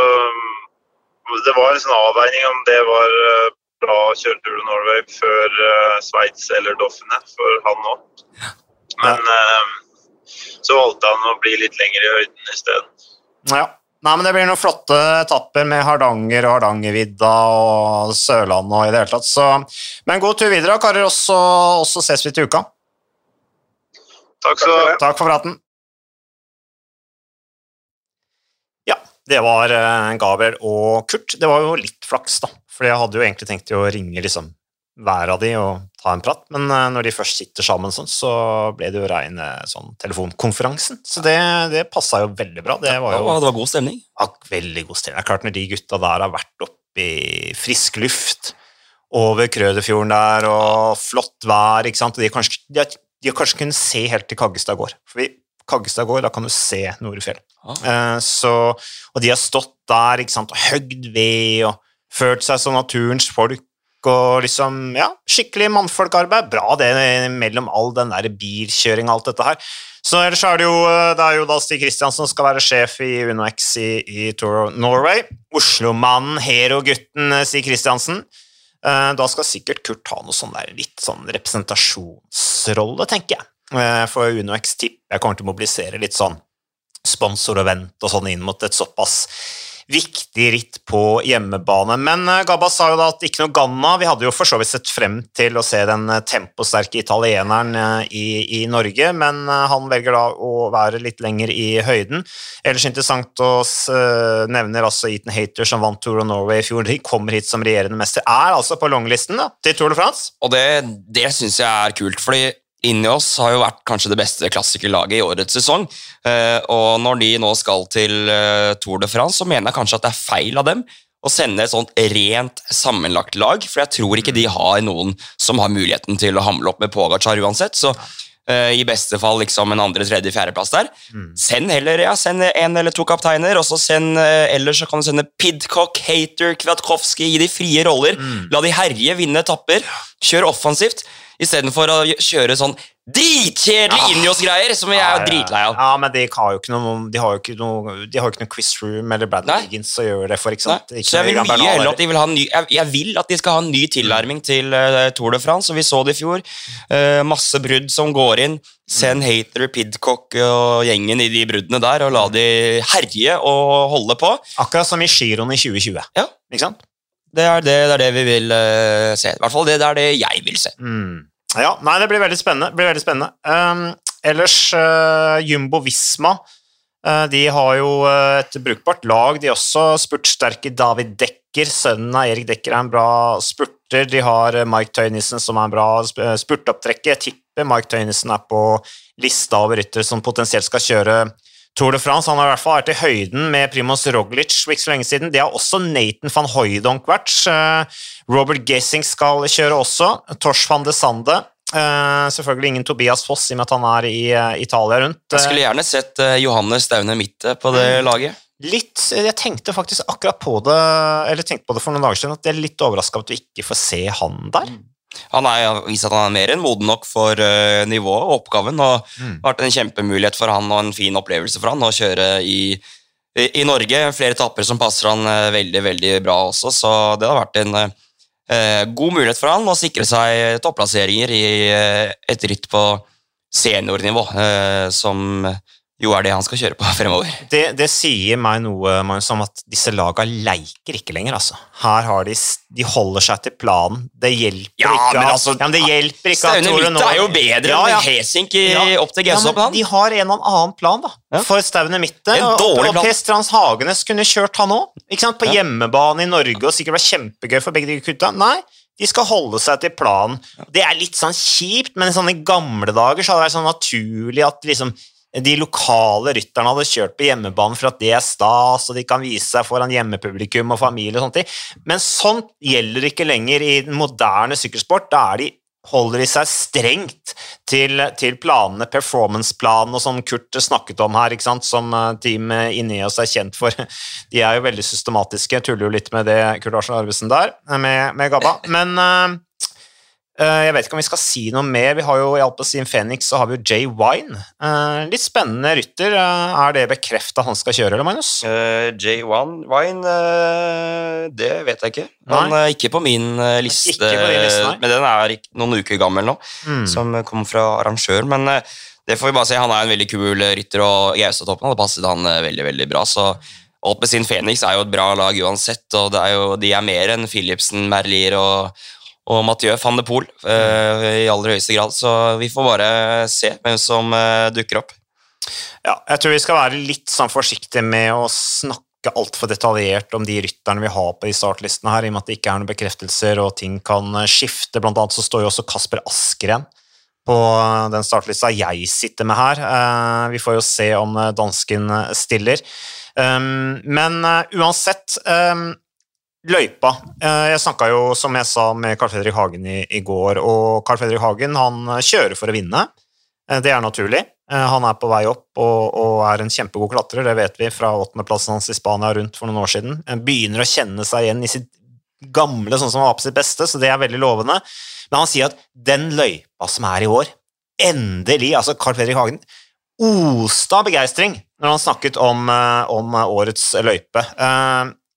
Speaker 3: det var en sånn avveining om det var bra å kjøre Tour de Norway før uh, Sveits eller Doffene for han òg. Men uh, så valgte han å bli litt lenger i høyden isteden.
Speaker 1: Ja. Nei, men Det blir noen flotte etapper med Hardanger og Hardangervidda og Sørlandet og i det hele tatt. Så, men god tur videre, karer. Og så ses vi til uka.
Speaker 3: Takk, så.
Speaker 1: Takk for praten. Ja, det var eh, Gabriel og Kurt. Det var jo litt flaks, da. For jeg hadde jo egentlig tenkt å ringe liksom hver av de og ta en prat, men eh, når de først sitter sammen sånn, så ble det jo rein eh, sånn telefonkonferansen. Så det, det passa jo veldig bra. Det var jo
Speaker 2: ja, det var god stemning?
Speaker 1: Ja, veldig god stemning. Det er klart Når de gutta der har vært oppe i frisk luft over Krøderfjorden der, og flott vær, ikke sant, og de kanskje, de de kanskje kunnet se helt til Kaggestad gård. For vi, Kaggestad gård, da kan du se Norefjell. Ah. Eh, så, og de har stått der sant, og høgd ved og følt seg som naturens folk og liksom Ja, skikkelig mannfolkarbeid. Bra det mellom all den der bilkjøring og alt dette her. Så ellers er det jo det er jo da Stig Kristiansen som skal være sjef i UnoX i, i Tour of Norway. Oslomannen, Hero-gutten eh, Stig Kristiansen. Eh, da skal sikkert Kurt ha noe sånn der litt sånn representasjonsrolle, tenker jeg. Eh, for UnoX tipper jeg kommer til å mobilisere litt sånn sponsor og vent og sånn inn mot et såpass viktig ritt på hjemmebane. Men eh, Gabba sa jo da at ikke noe Ganna. Vi hadde jo for så vidt sett frem til å se den eh, temposterke italieneren i, i, Norge, men han velger da å være litt lenger i høyden. Ellers interessant å nevne altså Eaton Hater, som vant Tour of Norway i fjor. De kommer hit som regjerende mester. Er altså på longlisten da, til Tour de France.
Speaker 2: Og det, det syns jeg er kult, fordi Ineos har jo vært kanskje det beste klassikerlaget i årets sesong. Eh, og når de nå skal til eh, Tour de France, så mener jeg kanskje at det er feil av dem å sende et sånt rent sammenlagt lag, for jeg tror ikke de har noen som har muligheten til å hamle opp med Pogacar uansett. så uh, i beste fall liksom en andre, tredje, fjerdeplass der. Mm. Send heller ja, send en eller to kapteiner, og så send ellers så kan du sende Pidcock, Hater, Kwiatkowski gi de frie roller. Mm. La de herje, vinne etapper. Kjør offensivt istedenfor å kjøre sånn dritkjedelig ja. Injos-greier, som jeg er dritlei av.
Speaker 1: Ja, men de har jo ikke noe De har jo ikke noe, de har jo ikke noe Quiz Room eller Bradley Higgins å gjøre det for. ikke sant?
Speaker 2: Ikke så jeg vil mye heller at de vil ha ny, jeg, jeg, vil at de skal ha en ny tilnærming til uh, Tour de France, og vi så det i fjor. Uh, masse brudd som går inn. Send Hater, Pidcock og gjengen i de bruddene der, og la de herje og holde på.
Speaker 1: Akkurat som i giroen i 2020.
Speaker 2: Ja.
Speaker 1: Ikke sant?
Speaker 2: Det er det, det, er det vi vil uh, se. I hvert fall det, det er det jeg vil se.
Speaker 1: Mm. Ja, nei, det blir veldig spennende. Blir veldig spennende. Um, ellers, uh, Jumbo Visma uh, de har jo uh, et brukbart lag, de også. Spurtsterke David Dekker, sønnen av Erik Dekker, er en bra spurter. De har Mike Tøynissen, som er en bra spurtopptrekker. Jeg tipper Mike Tøynissen er på lista over ryttere som potensielt skal kjøre Tour de France. Han har i hvert fall vært i høyden med Primoz Roglic for ikke så lenge siden. Det har også Nathan van Hooydonk vært. Robert Gessing skal kjøre også. Tors van de Sande. Uh, selvfølgelig ingen Tobias Foss, i og med at han er i uh, Italia rundt.
Speaker 2: Jeg skulle gjerne sett Johannes Daune Mitte på det mm. laget.
Speaker 1: Litt, Jeg tenkte faktisk akkurat på det eller tenkte på det for noen dager siden, at jeg er litt overraska over at vi ikke får se han der.
Speaker 2: Han har vist at han er mer enn moden nok for nivået og oppgaven. og mm. Det har vært en kjempemulighet for han og en fin opplevelse for han å kjøre i, i, i Norge. Flere etapper som passer han veldig veldig bra også, så det har vært en uh, god mulighet for han å sikre seg topplasseringer i et ritt på seniornivå, som jo er det han skal kjøre på [laughs] fremover.
Speaker 1: Det, det sier meg noe Magnus, om at disse laga leiker ikke lenger. altså. Her har de, de holder seg til planen. Det hjelper
Speaker 2: ja,
Speaker 1: ikke
Speaker 2: men altså,
Speaker 1: ja, men det hjelper ikke
Speaker 2: Staune Mitte er jo bedre ja, ja. enn Hesink ja. opp til Gausop.
Speaker 1: Ja, de har en eller annen plan da, for Staune Mitte. Og, og Per Strands Hagenes kunne kjørt han òg. På hjemmebane i Norge, og sikkert vært kjempegøy for begge de gutta. Nei, de skal holde seg til planen. Det er litt sånn kjipt, men i sånne gamle dager så hadde det vært sånn naturlig at liksom de lokale rytterne hadde kjørt på hjemmebane for at det er stas, og de kan vise seg foran hjemmepublikum og familie og ting. Men sånt gjelder ikke lenger i den moderne sykkelsport. Da er de holder de seg strengt til, til planene, performance-planene som Kurt snakket om her, som eh, teamet inni oss er kjent for. [laughs] De er jo veldig systematiske, tuller jo litt med det Kurt Arsen Arvesen der, med, med Gabba. Men Eh, jeg vet ikke om vi skal si noe mer. Vi har jo I Alpezin Phoenix så har vi jo Jay Wine. Eh, litt spennende rytter. Eh, er det bekrefta han skal kjøre, eller Magnus?
Speaker 2: Uh, Jay Wine, uh, det vet jeg ikke. Han er ikke på min liste, på liste men den er noen uker gammel nå, mm. som kom fra arrangør. Men det får vi bare si. Han er en veldig kul rytter, og Gaustatoppen hadde passet han veldig veldig bra. så Alpezin Phoenix er jo et bra lag uansett, og er jo, de er mer enn Philipsen, Merlier og og Mathieu van de Poel uh, i aller høyeste grad. Så vi får bare se hvem som uh, dukker opp.
Speaker 1: Ja, jeg tror vi skal være litt sånn forsiktige med å snakke altfor detaljert om de rytterne vi har på de startlistene her, i og med at det ikke er noen bekreftelser og ting kan skifte. Blant annet så står jo også Kasper Askeren på den startlista jeg sitter med her. Vi får jo se om dansken stiller. Um, men uansett um, Løypa. Eh, jeg snakka jo, som jeg sa, med Carl Fredrik Hagen i, i, går, og Carl Fredrik Hagen han kjører for å vinne. Eh, det er naturlig. Eh, han er på vei opp og, og er en kjempegod klatrer, det vet vi fra åttendeplassen hans i Spania rundt for noen år siden. Han begynner å kjenne seg igjen i sitt gamle, sånn som han var på sitt beste, så det er veldig lovende. Men han sier at den løypa som er i år, endelig Altså, Carl Fredrik Hagen oste av begeistring når han snakket om, om årets løype.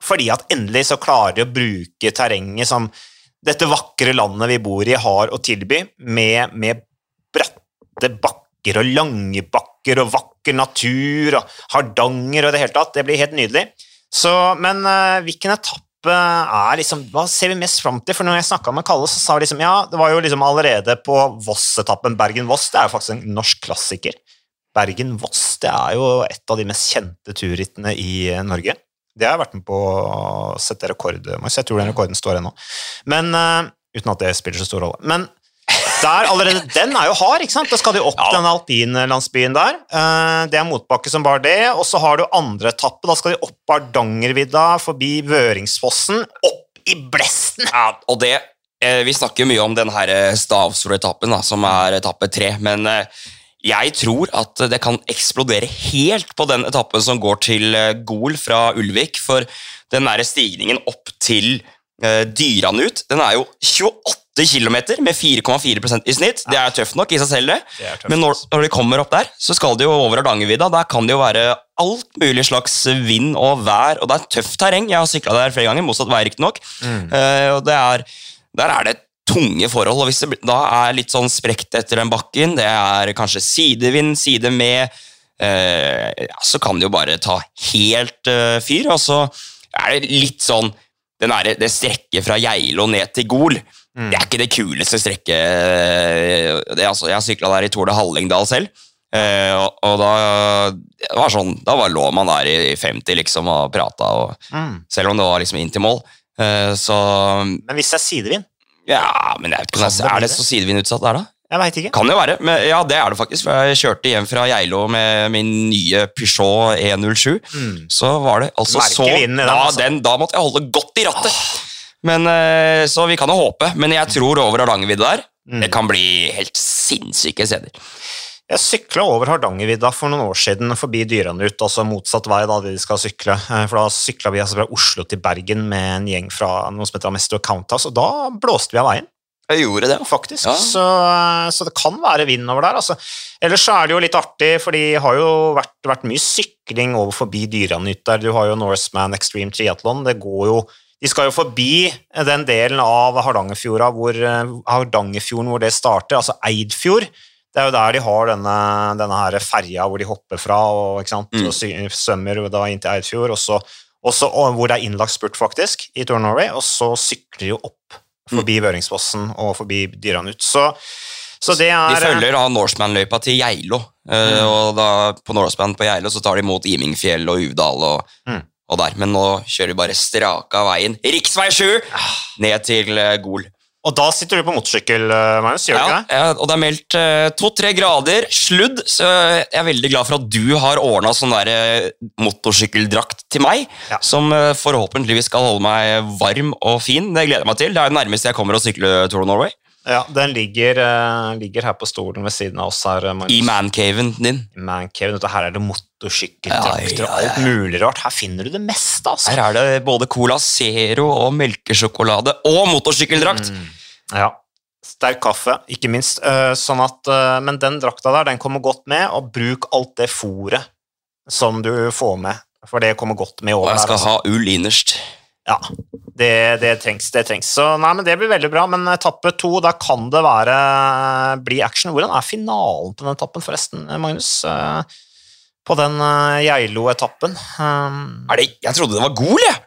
Speaker 1: Fordi at endelig så klarer de å bruke terrenget som dette vakre landet vi bor i, har å tilby, med, med bratte bakker og lange bakker og vakker natur og Hardanger og det hele tatt. Det blir helt nydelig. Så, men uh, hvilken etappe er liksom Hva ser vi mest fram til? For når jeg snakka med Kalle, så sa vi liksom Ja, det var jo liksom allerede på Voss-etappen Bergen-Voss. Det er jo faktisk en norsk klassiker. Bergen-Voss det er jo et av de mest kjente turrittene i Norge. Det har jeg vært med på å sette rekord Jeg tror den rekorden står ennå. Men, uh, uten at det spiller så stor rolle. Men der allerede, den er jo hard, ikke sant? Da skal de opp ja. den alpinlandsbyen der. Uh, det er motbakke som bare det. Og så har du andre etappe. Da skal de opp Hardangervidda, forbi Vøringsfossen, opp i blesten!
Speaker 2: Ja, og det eh, Vi snakker mye om den her Stavsfjord-etappen, som er etappe tre. men jeg tror at det kan eksplodere helt på den etappen som går til eh, Gol fra Ulvik. For den der stigningen opp til uh, Dyranut, den er jo 28 km med 4,4% i snitt. Det er tøft nok i seg selv, det. det Men når, når, de kommer opp der, så skal de jo over Hardangervidda. Der kan det jo være alt mulig slags vind og vær, og det er tøft terreng. Jeg har sykla der flere ganger, motsatt vei riktignok. Mm. Uh, og det er, der er det tunge forhold. og Hvis det da er litt sånn sprekt etter den bakken, det er kanskje sidevind, side med, eh, ja, så kan det jo bare ta helt eh, fyr. Og så er det litt sånn er, Det strekket fra Geilo ned til Gol, mm. det er ikke det kuleste strekket. Det, altså, jeg har sykla der i Tore Hallingdal selv. Eh, og, og, da var sånn, da var lå man der i 50 liksom og prata, mm. selv om det var liksom inn til mål. Eh, så
Speaker 1: Men hvis det er sidevind?
Speaker 2: Ja, men jeg vet ikke, det Er det så sidevindutsatt der, da?
Speaker 1: Jeg vet ikke.
Speaker 2: Kan jo være. Men ja, det er det faktisk. For jeg kjørte hjem fra Geilo med min nye Peugeot E07. Mm. Så var det altså så den, da, altså. den, da måtte jeg holde godt i rattet. Oh. Men, eh, Så vi kan jo håpe. Men jeg tror over Hardangervidda der mm. Det kan bli helt sinnssyke steder.
Speaker 1: Jeg sykla over Hardangervidda for noen år siden forbi Dyranut, altså motsatt vei da de skal sykle. Eh, for Da sykla vi altså fra Oslo til Bergen med en gjeng fra noe som heter Amesto Counthouse, og da blåste vi av veien.
Speaker 2: Jeg gjorde det,
Speaker 1: faktisk. Ja. Så, eh, så, det kan være vind over der. Altså. Ellers så er det jo litt artig, for det har jo vært, vært mye sykling over forbi Dyranut der. Du har jo Norseman Extreme Triathlon. Det går jo de skal jo forbi den delen av Hardangerfjorden hvor, eh, Hardangerfjorden hvor det starter, altså Eidfjord. Det er jo der de har denne, denne her ferja hvor de hopper fra og, mm. og svømmer inn til Eidfjord, og så, og hvor det er innlagt spurt, faktisk, i Tour Norway, og så sykler de jo opp forbi mm. Vøringsfossen og forbi Dyranut. Så, så det er
Speaker 2: De følger da Norseman-løypa til Geilo, eh, mm. og da på Norseman på Geilo så tar de mot Imingfjell og Uvdal og, mm. og der, men nå kjører de bare straka veien, riksvei 7, ah. ned til eh, Gol.
Speaker 1: Og da sitter du på motorsykkel, eh, Magnus? gjør
Speaker 2: du ikke det? Ja, og det er meldt uh, to-tre grader, sludd, så jeg er veldig glad for at du har ordna sånn der uh, motorsykkeldrakt til meg, ja. som forhåpentligvis skal holde meg varm og fin. Det gleder jeg meg til. Det er det nærmeste jeg kommer å sykle Tour of Norway.
Speaker 1: Ja, den ligger, uh, ligger, her på stolen ved siden av oss her.
Speaker 2: Marius. I mancaven din.
Speaker 1: I mancaven, Her er det motorsykkeltrakter og alt mulig rart. Her finner du det meste. altså.
Speaker 2: Her er det både Cola Zero og melkesjokolade og motorsykkeldrakt. Mm.
Speaker 1: Ja. Sterk kaffe, ikke minst. Uh, sånn at, men den drakta der den kommer godt med, og bruk alt det fôret som du får med, for det kommer godt med over.
Speaker 2: Og jeg skal altså. ha ull innerst.
Speaker 1: Ja, det, det, trengs. Det trengs. Så nei, men det blir veldig bra. Men etappe to, da kan det være bli action. Hvordan er finalen på den etappen, forresten, Magnus? Eh, på den eh, Geilo-etappen.
Speaker 2: Jeg trodde det var Gol, jeg!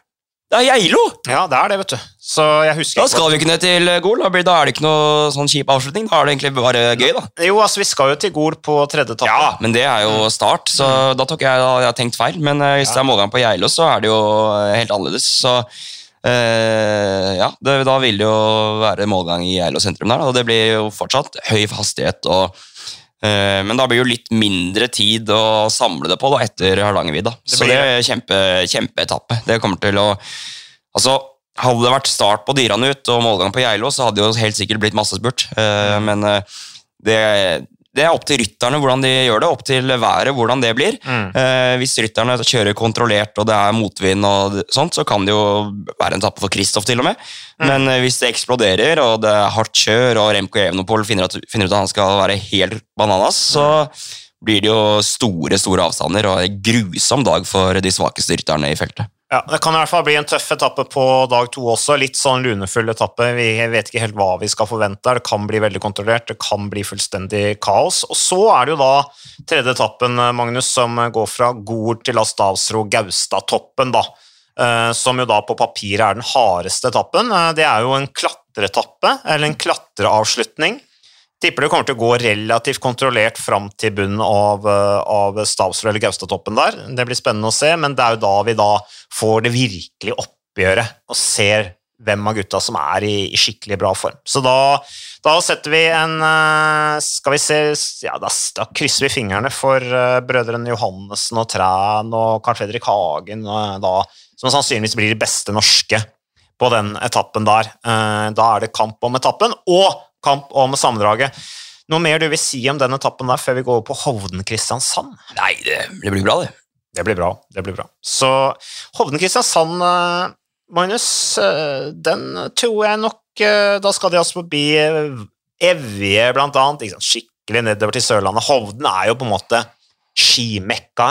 Speaker 2: Det er Geilo!
Speaker 1: Ja, det er det, vet du. Så jeg husker
Speaker 2: Da skal vi ikke ned til Gol. Da, er det ikke noe sånn kjip avslutning. Da er det egentlig bare gøy, da.
Speaker 1: Jo, altså, vi skal jo til Gol på tredje etappe.
Speaker 2: Ja, men det er jo start, så mm. da tok jeg, jeg har tenkt feil. Men uh, hvis ja. det er målgang på Geilo, så er det jo eh, helt annerledes. Så uh, ja, det, da vil det jo være målgang i Geilo sentrum der, og det blir jo fortsatt høy hastighet og Eh, men da blir jo litt mindre tid å samle det på da, etter Hardangervidda. Så det er kjempe, kjempeetappe. Det kommer til å Altså, hadde det vært start på Dyranut og målgang på Geilo, så hadde det jo helt sikkert blitt massespurt. Eh, men eh, det, det er opp til rytterne hvordan de gjør det, opp til været hvordan det blir. Mm. Eh, hvis rytterne kjører kontrollert og det er motvind, og sånt, så kan det jo være en tappe for Kristoff, til og med. Mm. Men eh, hvis det eksploderer og det er hardt kjør, og Remco Evenepool finner, finner, ut at han skal være helt bananas, så blir det jo store store avstander og en grusom dag for de svakeste rytterne i feltet.
Speaker 1: Ja, Det kan i hvert fall bli en tøff etappe på dag to også. Litt sånn lunefull etappe. Vi vet ikke helt hva vi skal forvente. Det kan bli veldig kontrollert, det kan bli fullstendig kaos. Og så er det jo da tredje etappen, Magnus, som går fra Gol til Astavsro Gaustatoppen, da. Eh, som jo da på papiret er den hardeste etappen. Eh, det er jo en klatreetappe, eller en klatreavslutning. Tipper det kommer til å gå relativt kontrollert fram til bunnen av, eh, av Stavsrud eller Gaustatoppen der. Det blir spennende å se, men det er jo da vi da får det virkelige oppgjøret og ser hvem av gutta som er i, i skikkelig bra form. Så da, da, setter vi en eh, Skal vi se ja, da, da krysser vi fingrene for uh, brødrene Johannessen og Træn og Carl Fredrik Hagen, da, som sannsynligvis blir de beste norske på den etappen der. Da er det kamp om etappen. og kamp om sammendraget. Noe mer du vil si om den etappen der før vi går over på Hovden-Kristiansand?
Speaker 2: Nei, det, det, blir bra, det.
Speaker 1: Det blir bra. det blir bra. Så Hovden-Kristiansand, eh, Magnus, eh, den tror jeg nok eh, Da skal de altså forbi Evje, blant annet. Skikkelig nedover til Sørlandet. Hovden er jo på en måte skimekka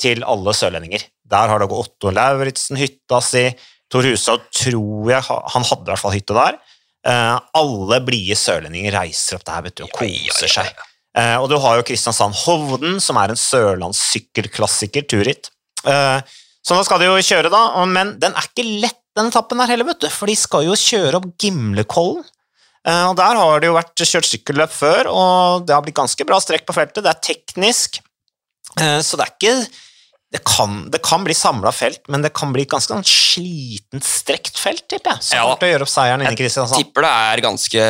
Speaker 1: til alle sørlendinger. Der har det gått Otto Lauritzen hytta si. Tor Hushovd tror jeg Han hadde i hvert fall hytte der. Uh, alle blide sørlendinger reiser opp der vet du, og koser seg. Uh, og du har jo Kristiansand Hovden, som er en sørlandssykkelklassiker, turritt. Uh, så nå skal de jo kjøre, da, men den er ikke lett, den etappen her heller, vet du, for de skal jo kjøre opp Gimlekollen. og Der har det jo vært kjørt sykkelløp før, og det har blitt ganske bra strekk på feltet. Det er teknisk, så det er ikke det kan, det kan, bli samla felt, men det kan bli et ganske sånn slitent, strekt felt, tipper jeg. Så ja, å gjøre opp seieren inne i Kristiansand.
Speaker 2: Jeg tipper det er ganske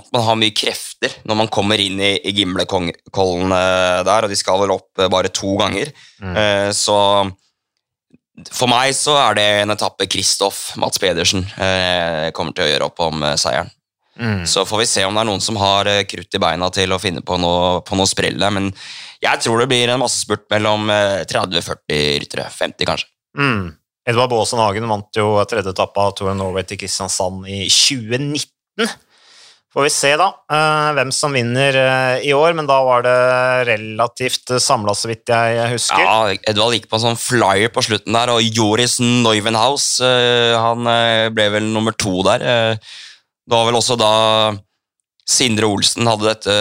Speaker 2: at Man har mye krefter når man kommer inn i, i Gimlekollen eh, der, og de skal vel opp eh, bare to ganger. Mm. Uh, så for meg så er det en etappe Kristoff Mats Pedersen kommer til å gjøre opp om seieren. Mm. Så får vi se om det er noen som har krutt i beina til å finne på noe, på noe sprell der. Men jeg tror det blir en massespurt mellom 30-40 eh, ryttere. 50, kanskje.
Speaker 1: Mm. Edvard Baasen Hagen vant jo tredje etappe av Tour of Norway til Kristiansand i 2019. Får vi se, da, uh, hvem som vinner i år, men da var det relativt samla, så vidt jeg husker.
Speaker 2: Ja, Edvard gikk på en sånn flyer på slutten der, og Joris Neuvenhaus han ble vel nummer to der. Det var vel også da Sindre Olsen hadde dette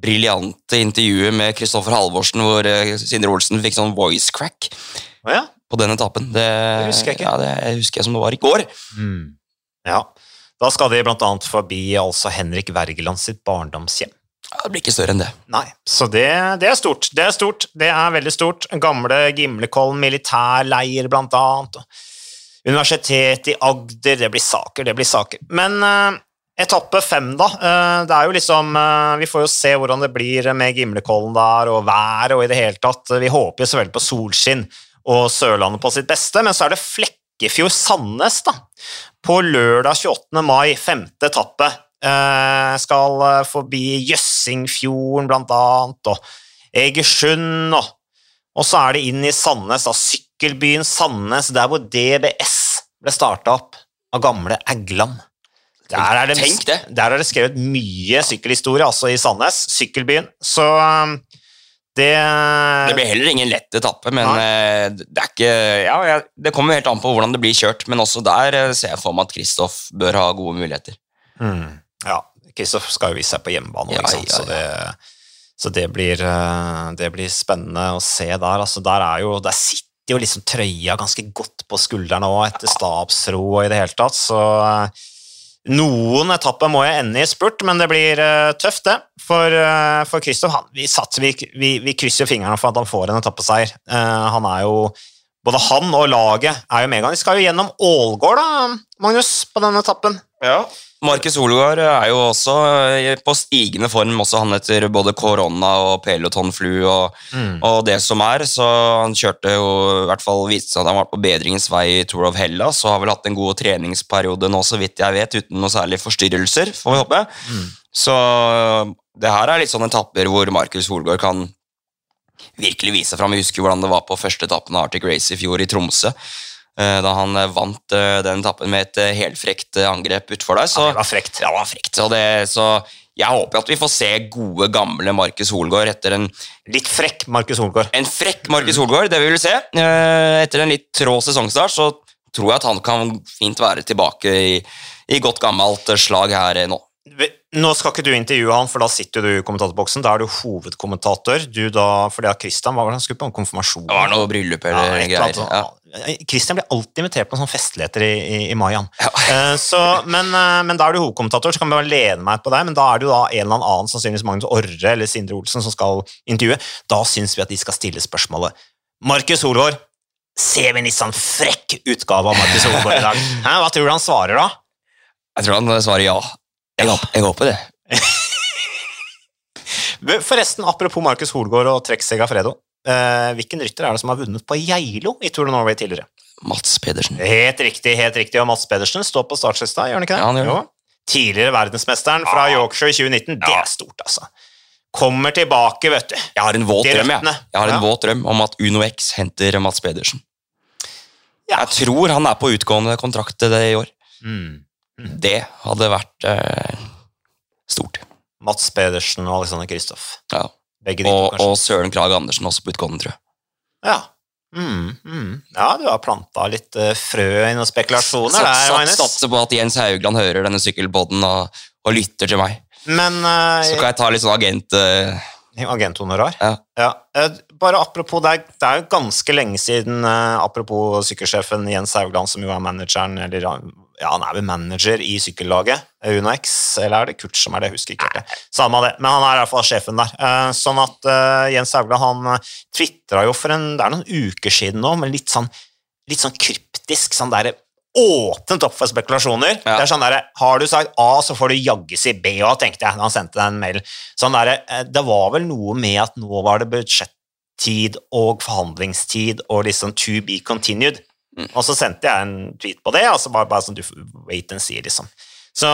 Speaker 2: briljante intervjuet med Kristoffer Halvorsen, hvor eh, Sindre Olsen fikk sånn voice crack
Speaker 1: oh, ja.
Speaker 2: på den etappen. Det,
Speaker 1: det, husker jeg ikke.
Speaker 2: Ja, det husker jeg som det var i går.
Speaker 1: Mm. Ja. Da skal de annet forbi altså Henrik Wergeland sitt barndomshjem.
Speaker 2: Ja, det blir ikke større enn det.
Speaker 1: Nei, så det, det, er stort. Det er stort. Det er veldig stort. Gamle Gimlekollen militærleir, blant annet. Universitetet i Agder. Det blir saker, det blir saker. Men uh, Etappe fem, da. Eh, det er jo liksom eh, Vi får jo se hvordan det blir med Gimlekollen der, og været og i det hele tatt. Vi håper jo selvfølgelig på solskinn og Sørlandet på sitt beste, men så er det Flekkefjord-Sandnes, da. På lørdag 28. mai, femte etappe. Eh, skal forbi Jøssingfjorden, blant annet, og Egersund, og, og så er det inn i Sandnes, da, sykkelbyen Sandnes, der hvor DBS ble starta opp av gamle Eggland. Der er, det,
Speaker 2: Tenk det.
Speaker 1: der er det skrevet mye sykkelhistorie, altså i Sandnes, sykkelbyen. Så um, det
Speaker 2: Det blir heller ingen lett etappe, men eh, det er ikke Ja, det kommer helt an på hvordan det blir kjørt, men også der eh, ser jeg for meg at Kristoff bør ha gode muligheter.
Speaker 1: Mm. Ja, Kristoff skal jo vise seg på hjemmebane,
Speaker 2: Ja,
Speaker 1: ikke
Speaker 2: ja,
Speaker 1: så det, så det, blir, eh, det blir spennende å se der. Altså, der, er jo, der sitter jo liksom trøya ganske godt på skuldrene òg, etter stabsro og i det hele tatt, så noen etapper må jeg ende i spurt, men det blir uh, tøft, det. For, uh, for Kristoff, han, vi, satser, vi, vi, vi krysser fingrene for at han får en etappeseier. Uh, han er jo Både han og laget er jo medgang. De skal jo gjennom Ålgård, da, Magnus, på denne etappen.
Speaker 2: Markus Solgaard er jo også eh, på stigende form, også han etter både korona og pelotonflu og, og det som er. Så han kjørte jo i hvert fall viste seg at han var på bedringens vei i Tour of Hellas og har vel hatt en god treningsperiode nå, så vidt jeg vet, uten noe særlig forstyrrelser, får vi håpe. Så det her er litt sånne etapper hvor Markus Solgaard kan virkelig vise fram. Vi husker hvordan det var på første etappen av Arctic Race i fjor i Tromsø. Eh, Da han eh, vant eh, den etappen med et helfrekt angrep utfor der. Så,
Speaker 1: Ja, det var frekt.
Speaker 2: Ja, det var frekt. Så, det, så jeg håper at vi får se gode, gamle Markus Holgaard etter en,
Speaker 1: Litt frekk Markus Holgaard.
Speaker 2: en frekk Markus Holgaard, Det vi vil se. Etter en litt trå sesongstart så tror jeg at han kan fint være tilbake i, i godt gammelt slag her nå.
Speaker 1: Nå skal ikke du intervjue han, for da sitter du i kommentatorboksen. Da er du hovedkommentator. Du da, for det er Christian, hva var det han skulle på? Konfirmasjon?
Speaker 2: Det var noe bryllup eller
Speaker 1: ja,
Speaker 2: greier. Ja.
Speaker 1: Sånt. Christian blir alltid invitert på sånne festligheter i, i, i mai. Ja. Eh, så, men, eh, men da er du hovedkommentator, så kan vi bare lene meg på deg. Men da er det jo da en eller annen, sannsynligvis Magnus Orre eller Sindre Olsen, som skal intervjue. Da syns vi at de skal stille spørsmålet Markus Holvår, ser vi en litt sånn frekk utgave av Markus Holvår i dag? [laughs] Hæ, hva tror du han svarer da?
Speaker 2: Jeg tror han svarer ja. Jeg håper, jeg håper det. [laughs]
Speaker 1: Forresten, apropos Markus Holgaard og Trek Segafredo. Eh, hvilken rytter er det som har vunnet på Geilo i Tour de Norway tidligere?
Speaker 2: Mats Pedersen.
Speaker 1: Helt riktig, helt riktig. Og Mats Pedersen står på startlista, gjør han ikke det?
Speaker 2: Ja, han gjør det.
Speaker 1: Jo. Tidligere verdensmesteren fra Yorkshire i 2019. Det er stort, altså. Kommer tilbake, vet du.
Speaker 2: Jeg har en våt drøm jeg. Jeg har en
Speaker 1: Ja.
Speaker 2: våt drøm om at Uno X henter Mats Pedersen.
Speaker 1: Ja.
Speaker 2: Jeg tror han er på utgående kontrakt til det i år.
Speaker 1: Mm.
Speaker 2: Det hadde vært eh, stort.
Speaker 1: Mats Pedersen og Alexander Kristoff.
Speaker 2: Ja.
Speaker 1: Begge de to,
Speaker 2: Og, og Søren Krag Andersen også på utgående, tror jeg.
Speaker 1: Ja. Mm, mm. ja, du har planta litt eh, frø i noen spekulasjoner der, Magnus.
Speaker 2: Satser på at Jens Haugland hører denne sykkelpodden og, og lytter til meg.
Speaker 1: Men uh,
Speaker 2: Så kan jeg ta litt sånn agent... Uh,
Speaker 1: Agenthonorar?
Speaker 2: Ja.
Speaker 1: ja. Bare apropos, det er, det er jo ganske lenge siden eh, Apropos sykkelsjefen Jens Haugland, som jo er manageren Eller ja, han er vel manager i sykkellaget, eh, UnoX, eller er det Kurt som er det? Jeg husker ikke helt det. Samme av det, men han er i hvert fall sjefen der. Eh, Sånn at eh, Jens Haugland han tvitra jo for en Det er noen uker siden nå, men litt sånn, litt sånn kryptisk, sånn der åpnet opp for spekulasjoner.
Speaker 2: Ja.
Speaker 1: Det er sånn der, Har du sagt A, så får du jaggu si B òg, tenkte jeg da han sendte deg en mail. Sånn der, det var vel noe med at nå var det budsjettid og forhandlingstid og liksom to be continued. Og så sendte jeg en tweet på det, altså bare, bare sånn du wait and see, liksom. Så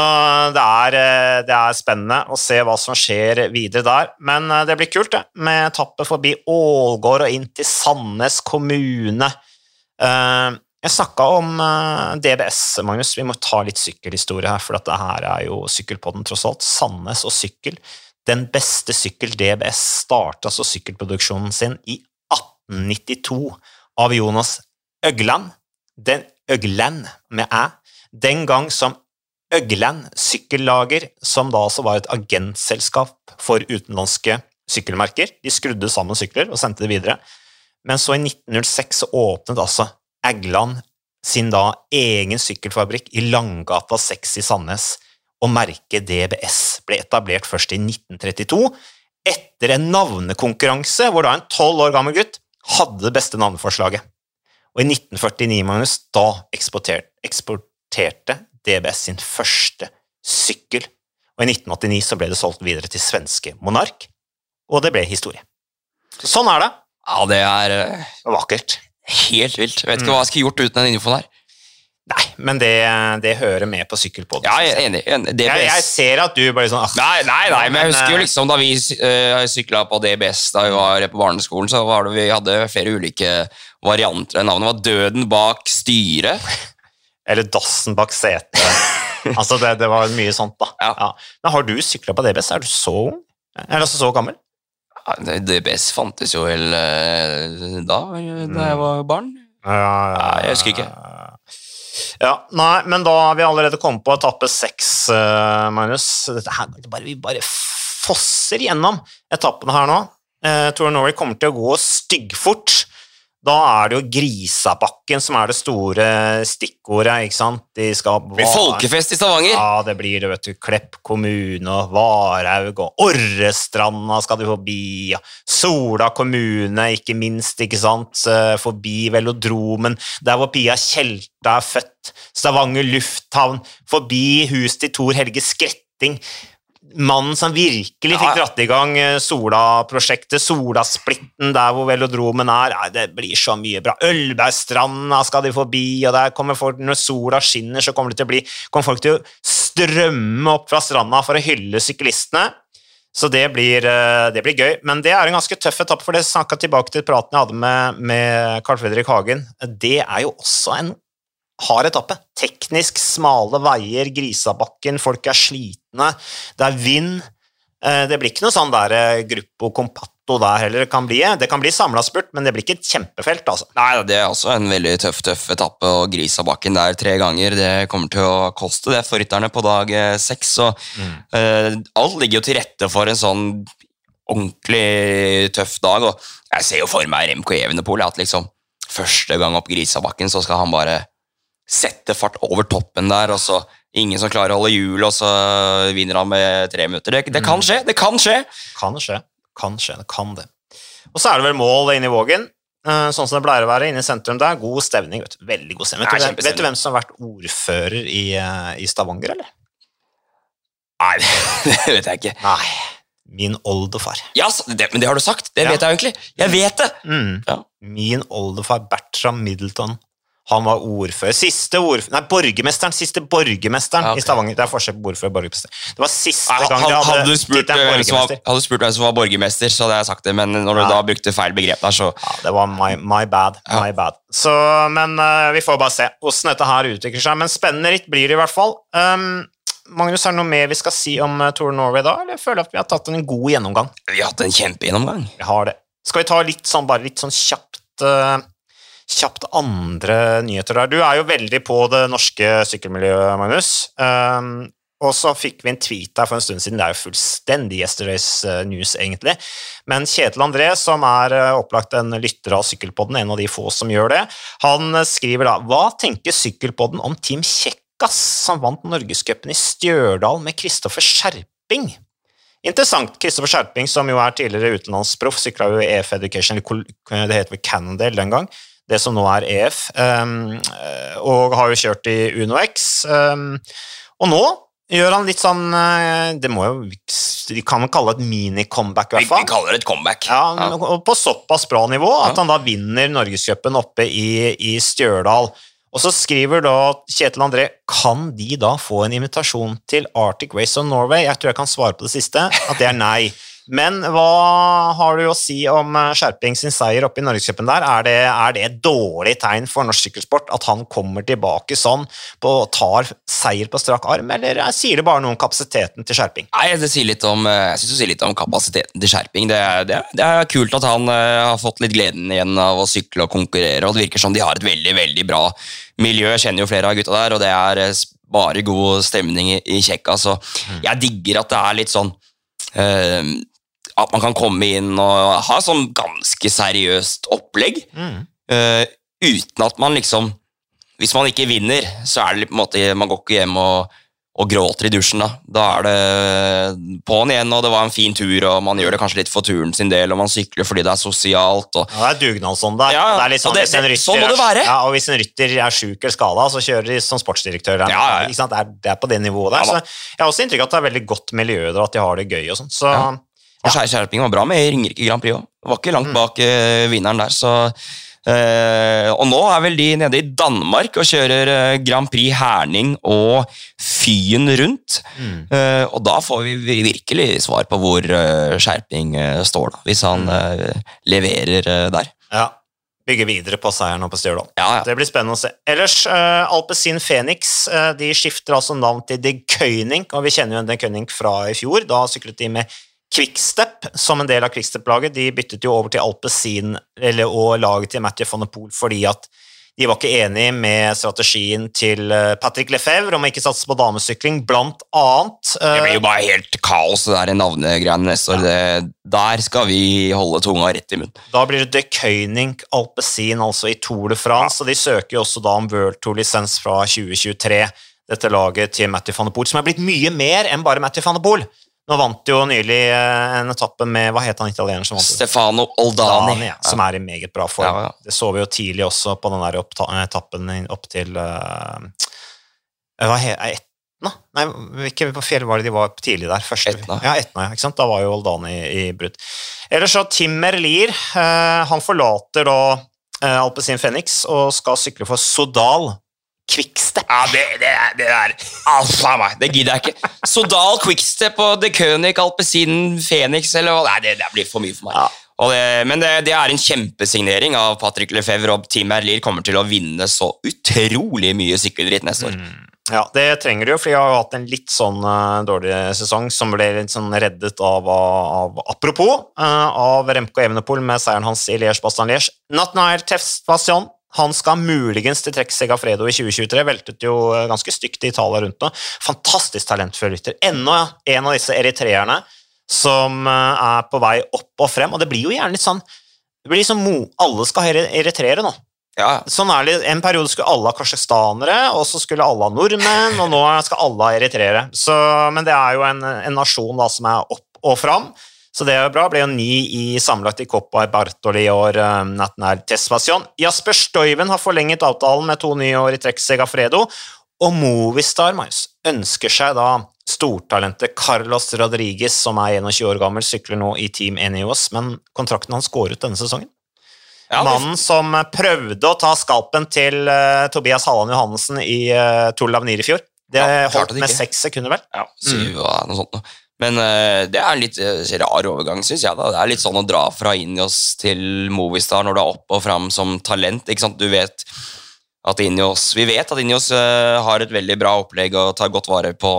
Speaker 1: det er, eh, det er spennende å se hva som skjer videre der. Men eh, det blir kult, det, med etappe forbi Ålgård og inn til Sandnes kommune. Eh, Jeg snakka om DBS, Magnus. Vi må ta litt sykkelhistorie her, for dette her er jo sykkelpodden, tross alt. Sandnes og sykkel. Den beste sykkel DBS starta altså sykkelproduksjonen sin i 1892 av Jonas Øgland. Den Øgland med æ. Den gang som Øgland Sykkellager, som da altså var et agentselskap for utenlandske sykkelmerker. De skrudde sammen sykler og sendte det videre. Men så i 1906 så åpnet altså Eggland sin da egen sykkelfabrikk i Langgata 6 i Sandnes, og merket DBS ble etablert først i 1932, etter en navnekonkurranse hvor da en tolv år gammel gutt hadde det beste navneforslaget. Og i 1949, Magnus, da eksporterte, eksporterte DBS sin første sykkel. Og i 1989 så ble det solgt videre til svenske Monark, og det ble historie. Så sånn er det.
Speaker 2: Ja, det er eh,
Speaker 1: Vakkert.
Speaker 2: helt vilt. Jeg vet ikke hva jeg skulle gjort uten den infoen her.
Speaker 1: Nei, men det, det hører med på sykkelpodden.
Speaker 2: Ja, jeg er enig. enig. DBS.
Speaker 1: Jeg, jeg ser at du bare sånn ah,
Speaker 2: Nei, nei, nei, men jeg husker jo
Speaker 1: eh,
Speaker 2: liksom da vi uh, sykla på DBS da vi var på barneskolen, så var det, vi hadde flere ulike varianter. Navnet var Døden bak styret. [laughs]
Speaker 1: Eller dassen bak setet. [laughs] altså, det, det, var mye sånt, da.
Speaker 2: Ja.
Speaker 1: Ja. Men har du sykla på DBS? Er du så ung? Eller altså så gammel?
Speaker 2: Ja, DBS fantes jo vel uh, da, da jeg var barn. Nei, jeg husker ikke.
Speaker 1: Ja, nei, men da har vi allerede kommet på etappe seks, uh, Magnus. Dette her, bare, vi bare fosser gjennom etappene her nå. Tour Norway kommer til å gå styggfort. Da er det jo Grisabakken som er det store stikkordet, ikke sant? De skal
Speaker 2: Det blir folkefest i Stavanger!
Speaker 1: Ja, det blir det, vet du. Klepp kommune og Varhaug og Orrestranda skal du forbi. Ja. Sola kommune, ikke minst, ikke sant. Forbi velodromen, der hvor Pia Tjelta er født. Stavanger lufthavn. Forbi hus til Tor Helge Skretting mannen som virkelig fikk dratt i gang eh, Sola-prosjektet, Solasplitten, der hvor velodromen er. Nei, det blir så mye bra. Ølbergstranda skal de forbi, og der kommer folk, når sola skinner, så kommer det til å bli kommer folk til å strømme opp fra stranda for å hylle syklistene. Så det blir, eh, det blir gøy. Men det er en ganske tøff etappe, for det snakka tilbake til praten jeg hadde med, med Carl Fredrik Hagen. Det er jo også en hard etappe. Teknisk smale veier, Grisabakken, folk er slitne, det er vind. Eh, Det blir ikke noe sånn der eh, Gruppo Compatto der heller. Kan bli, det kan bli samla spurt, men det blir ikke et kjempefelt, altså.
Speaker 2: Nei, det er også en veldig tøff tøff etappe, og Grisabakken der tre ganger. Det kommer til å koste det for rytterne på dag eh, seks. Så Uh, alt ligger jo til rette for en sånn ordentlig tøff dag. Og jeg ser jo for meg Remco Evenepool at liksom første gang opp Grisabakken så skal han bare sette fart over toppen der, og så ingen som klarer å holde hjul, og så vinner han med tre minutter. Det, det kan skje! Det kan skje!
Speaker 1: Kan skje. Kan skje. Det kan det. Og så er det vel mål inne i Vågen, eh, sånn som det pleier å være inne i sentrum der. God stemning. vet du. Veldig god stemning. Vet du, vet du hvem som har vært ordfører i, eh, i Stavanger, eller?
Speaker 2: Nei, [laughs] det vet jeg ikke.
Speaker 1: Nei. Min oldefar.
Speaker 2: Ja, det, men det har du sagt. Det
Speaker 1: Ja.
Speaker 2: vet jeg egentlig. Jeg vet det!
Speaker 1: Mm.
Speaker 2: Ja.
Speaker 1: Min oldefar Bertram Middleton. Han var ordfører. Siste ordfører Nei, borgermesteren. Siste borgermesteren
Speaker 2: Ja, ok.
Speaker 1: i Stavanger. Det er forskjell på ordfører og borgermester. Det var siste
Speaker 2: Nei,
Speaker 1: gang de
Speaker 2: hadde,
Speaker 1: hadde
Speaker 2: du spurt som var, hadde du spurt hvem som var borgermester, så hadde jeg sagt det, men når du
Speaker 1: ja.
Speaker 2: da brukte feil begrep der, så
Speaker 1: Ja, det var my, my bad.
Speaker 2: Ja.
Speaker 1: My bad. Så, men uh, vi får bare se hvordan dette her utvikler seg. Men spennende ritt blir det i hvert fall. Um, Magnus, er det noe mer vi skal si om eh, Tour Norway da, eller jeg føler at vi har tatt en god gjennomgang?
Speaker 2: Vi har hatt en kjempegjennomgang.
Speaker 1: Vi har det. Skal vi ta litt sånn, bare litt sånn kjapt eh, Kjapt andre nyheter der. Du er jo veldig på det norske sykkelmiljøet, Magnus. Um, og så fikk vi en tweet der for en stund siden, det er jo fullstendig yesterday's eh, news, egentlig. Men Kjetil André, som er eh, opplagt en lytter av Sykkelpodden, en av de få som gjør det, han eh, skriver da Hva tenker Sykkelpodden om Team Kjekkas, som vant Norgescupen i Stjørdal med Kristoffer Skjerping? Interessant. Kristoffer Skjerping, som jo er tidligere utenlandsproff, sykla jo EF Education, det heter vel Cannondale den gang, det som nå er EF, um, eh, og har jo kjørt i Uno X. Um, og nå gjør han litt sånn eh, Det må jo De kan vel kalle det et mini-comeback, i hvert fall.
Speaker 2: vi kaller det et comeback.
Speaker 1: Ja, ja. på såpass bra nivå at han da vinner Norgescupen oppe i, i Stjørdal. Og så skriver da Kjetil André kan de da få en invitasjon til Arctic Race of Norway. Jeg tror jeg kan svare på det siste, at det er nei. Men hva har du å si om eh, Skjerping sin seier oppe i Norgescupen der? Er det, er det et dårlig tegn for norsk sykkelsport at han kommer tilbake sånn og tar seier på strak arm, eller eh, sier det bare noe om kapasiteten til Skjerping?
Speaker 2: Nei, det sier litt om, eh, Jeg synes det sier litt om kapasiteten til Skjerping. Det det, det er kult at han har fått litt gleden igjen av å sykle og konkurrere. og Det virker som de har et veldig veldig bra miljø. Jeg kjenner jo flere av gutta der, og det er bare god stemning i, Tsjekkia. Så jeg digger at det er litt sånn eh, At man kan komme inn og ha sånn ganske seriøst opplegg.
Speaker 1: Mm.
Speaker 2: Uh, uten at man liksom Hvis man ikke vinner, så er det på en måte Man går ikke hjem og, og gråter i dusjen. Da Da er det på'n igjen, og det var en fin tur, og man gjør det kanskje litt for turen sin del, og man sykler fordi det er sosialt. Og,
Speaker 1: Ja, det er dugnadsånd der.
Speaker 2: Ja,
Speaker 1: det er litt sånn,
Speaker 2: det- det-
Speaker 1: rytter
Speaker 2: sånn må det være.
Speaker 1: Ja, og hvis en rytter er sjuk eller skada, så kjører de som sportsdirektør.
Speaker 2: Ja, ja?
Speaker 1: Det, er, det er på det nivået der. Så jeg har også inntrykk av at det er veldig godt miljø der, at de har det gøy og sånn. Så.
Speaker 2: Og Skjær Skjerping var bra med i Ringerike Grand Prix òg. Var ikke
Speaker 1: Mm.
Speaker 2: langt bak uh, vinneren der, så Uh, og nå er vel de nede i Danmark og kjører uh, Grand Prix Herning og Fyen rundt. Mm. Uh, og da får vi virkelig svar på hvor skjerping står, da, hvis han mm. leverer der.
Speaker 1: Ja. Bygge videre på seieren og på Stjørdal.
Speaker 2: Ja, ja.
Speaker 1: Det blir spennende å se. Ellers, Alpezin Phoenix de skifter altså navn til De Køyning, og vi kjenner jo De Køyning fra i fjor. Da syklet de med Quickstep, som en del av Quickstep-laget, de byttet jo over til Alpezin og laget til Mathieu van der Poel fordi at de var ikke enig med strategien til eh, Patrick Lefebvre om å ikke satse på damesykling, blant annet.
Speaker 2: Det blir jo bare helt kaos, det der navnegreiene neste år. Ja. Der skal vi holde tunga rett i munnen.
Speaker 1: Da blir det De Køyning Alpezin, altså i Tour de France, ja. og de søker jo også da om World Tour-lisens fra 2023, dette laget til Mathieu van der Poel, som er blitt mye mer enn bare Mathieu van der Poel. Nå vant jo nylig eh, en etappe med hva het han italieneren som vant?
Speaker 2: Stefano Oldani.
Speaker 1: Dani, ja, som er i meget bra form. Ja, ja. Det så vi jo tidlig også på den der etappen opp til uh, Hva het Etna? Nei, ikke på fjell var det de var tidlig der. Første,
Speaker 2: Etna.
Speaker 1: Ja, Etna, ja, ikke sant? Da var jo Oldani i, i brudd. Ellers så Timmer Lier. Uh, han forlater da uh, Alpezin Phoenix og skal sykle for Sodal Quickstep.
Speaker 2: Ja, det, det, det der Alt meg. Det gidder jeg ikke. Sodal, Quickstep og De König, Alpezin, Phoenix eller hva Nei, det, det, blir for mye for meg. Ja. Det, men det, det, er en kjempesignering av Patrick Lefebvre, og Team Erlier kommer til å vinne så utrolig mye sykkelritt neste år. Mm.
Speaker 1: Ja, det trenger du jo, for de har jo hatt en litt sånn uh, dårlig sesong som ble litt sånn reddet av, av apropos, uh, av Remco Evenepool med seieren hans i Liège-Bastan-Liège. Natnair Tefs-Passion han skal muligens til trekk Segafredo i 2023. Veltet jo eh, ganske stygt i Italia rundt nå. Fantastisk talentfull rytter. Enda en av disse eritreerne som eh, er på vei opp og frem. Og det blir jo gjerne litt sånn det blir liksom Alle skal eritreere nå.
Speaker 2: Ja.
Speaker 1: Sånn er det. En periode skulle alle ha kasjokhstanere, og så skulle alle ha nordmenn, og nå skal alle ha eritreere. Så, men det er jo en, en nasjon da, som er opp og fram. Så det er jo bra. Ble jo ni i sammenlagt i Coppa Bartoli i år. Um, Tespasjon. Jasper Støyven har forlenget avtalen med to nye år i trekk Segafredo, og Movistar Marius, ønsker seg da stortalentet Carlos Rodriguez, som er 21 år gammel, sykler nå i Team Enios, men kontrakten hans går ut denne sesongen. Ja, Mannen som prøvde å ta skalpen til uh, Tobias Halland Johannessen i uh, Tour Lavenir i fjor. Det ja, holdt med seks sekunder, vel?
Speaker 2: Ja, syv mm. noe sånt. Men uh, det er en litt uh, rar overgang, syns jeg. da. Det er litt sånn å dra fra Injos til Movistar når du er opp og fram som talent. ikke sant? Du vet at Injos, Vi vet at Injos uh, har et veldig bra opplegg og tar godt vare på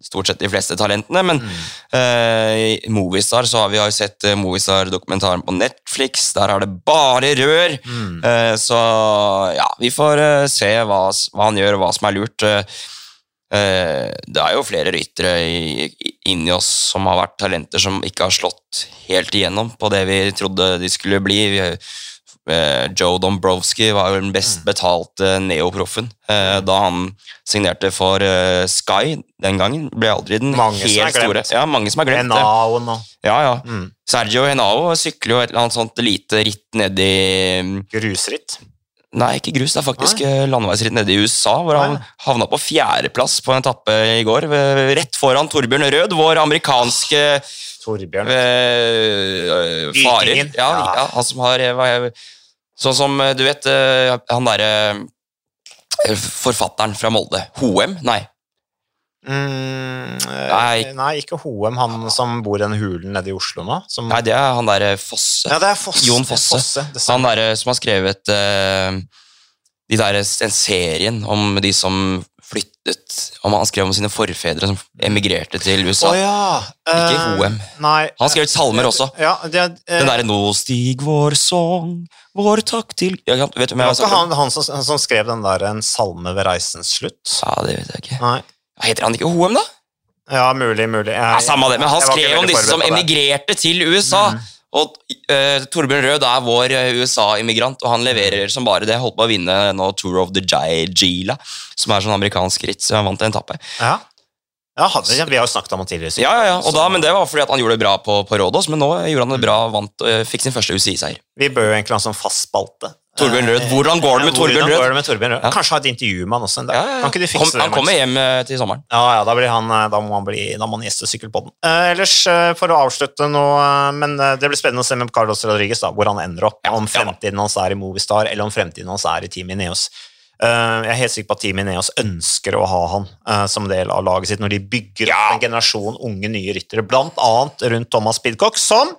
Speaker 2: stort sett de fleste talentene, men mm. Movistar så har vi har sett Movistar-dokumentaren på Netflix. Der er det bare rør. Mm. så ja, vi får se hva, hva, han gjør, og hva som er lurt. Eh, det er jo flere ryttere inni oss som har vært talenter som ikke har slått helt igjennom på det vi trodde de skulle bli. Eh, Joe Dombrowski var jo den best mm. betalte neoproffen eh, da han signerte for Sky den gangen. Ble aldri den mange helt store. Ja, mange som har glemt
Speaker 1: Henao nå.
Speaker 2: Ja, ja. Mm. Sergio Henao sykler jo et eller annet sånt lite ritt nedi
Speaker 1: Grusritt?
Speaker 2: Nei, ikke grus. Det er faktisk Nei. Eh, landeveisritt nede i USA, hvor han havna på fjerdeplass på en etappe i går. Rett foran Torbjørn Rød, vår amerikanske
Speaker 1: Torbjørn.
Speaker 2: Øh, farer. Ja, ja, han som har Sånn som du vet, han derre forfatteren fra Molde. Hoem? Nei.
Speaker 1: Mm, nei. nei. ikke Hoem, han som bor i den hulen nede i Oslo nå. Som...
Speaker 2: Nei, det er han derre Fosse.
Speaker 1: Ja, det er Fosse.
Speaker 2: Jon Fosse. Fosse han derre som har skrevet uh, de der, en serien om de som flyttet om Han skrev om sine forfedre som emigrerte til USA.
Speaker 1: Oh, ja.
Speaker 2: Ikke uh, Hoem.
Speaker 1: Nei.
Speaker 2: Han har skrevet salmer også.
Speaker 1: Ja, det, uh,
Speaker 2: den derre 'Nå stig vår sang, vår takk til' ja, vet du,
Speaker 1: var ikke han, han, som, han, som, skrev den der 'En salme ved reisens slutt'?
Speaker 2: Ja, det vet jeg ikke.
Speaker 1: Nei.
Speaker 2: Heter han ikke Hoem, da?
Speaker 1: Ja, mulig, mulig. Jeg,
Speaker 2: ja, Samme det, men han skrev om disse som emigrerte til USA. Mm. Og uh, Torbjørn Rød er vår uh, USA-immigrant, og han leverer som bare det. Holdt på å vinne nå Tour of the Gila, som er sånn amerikansk ritt. Så han vant en etappe.
Speaker 1: Ja. Ja, vi har jo snakket om han tidligere.
Speaker 2: Ja, ja, ja. Og da, men Det var fordi han gjorde det bra på, på Rådås, men nå gjorde han det bra, vant fikk sin første UCI-seier.
Speaker 1: Vi bør jo egentlig ha en sånn fast spalte
Speaker 2: Torbjørn Rød. Hvordan går det med Torbjørn
Speaker 1: går
Speaker 2: Rød?
Speaker 1: det med Torbjørn Rød? Kanskje ha et intervju med han også en dag.
Speaker 2: Ja, ja.
Speaker 1: Kan ikke du fikse
Speaker 2: Kom,
Speaker 1: det?
Speaker 2: han kommer hjem eh, til sommeren.
Speaker 1: Ja, ja, da, blir han, eh, da må han bli, da må han gjeste Sykkelpodden. Uh, ellers, uh, for å avslutte nå uh, Men eh, det blir spennende å se med Carlos Rodriguez da, hvor han ender opp. om fremtiden hans er i Movistar, eller om fremtiden hans er i Team Ineos. Eh, jeg er helt sikker på at Team Ineos ønsker å ha han eh, som del av laget sitt når de bygger opp en generasjon unge, nye ryttere, blant annet rundt Thomas Pidcock, som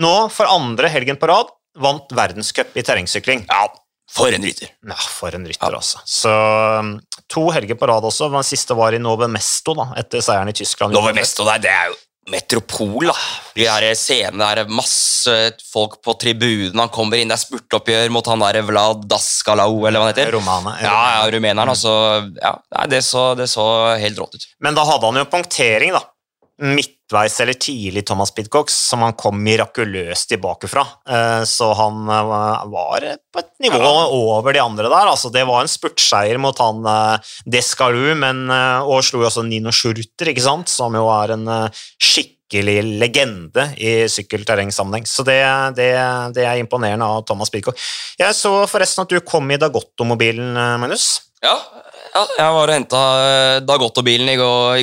Speaker 1: nå for andre helgen på rad vant verdenscup i terrengsykling.
Speaker 2: Ja, for en rytter.
Speaker 1: Ja, for en rytter, altså. Så um, to helger på rad også. Den siste var i Nove Mesto, da, etter seieren i Tyskland.
Speaker 2: Nove Mesto der, det er jo metropol, da. De her scenene der, masse folk på tribunen. Han kommer inn, det er spurtoppgjør mot han der Vlad Daskalau, eller hva han heter.
Speaker 1: Romane.
Speaker 2: Ja, ja, rumeneren. Altså, ja, det, så, det så helt rått ut.
Speaker 1: Men da hadde han jo punktering, da. Midtveis eller tidlig Thomas Pidcock, som han kom mirakuløst tilbake fra. Eh, Så han eh, var på et nivå over de andre der. Altså, det var en spurtseier mot han eh, Descaru, men, og slo jo også Nino Schurter, ikke sant? som jo er en skikkelig legende i sykkelterrengsammenheng. Så det, det, det er imponerende av Thomas Pidcock. Jeg så forresten at du kom i Dagotto-mobilen, Magnus.
Speaker 2: Ja, ja jeg var og henta Dagotto-bilen i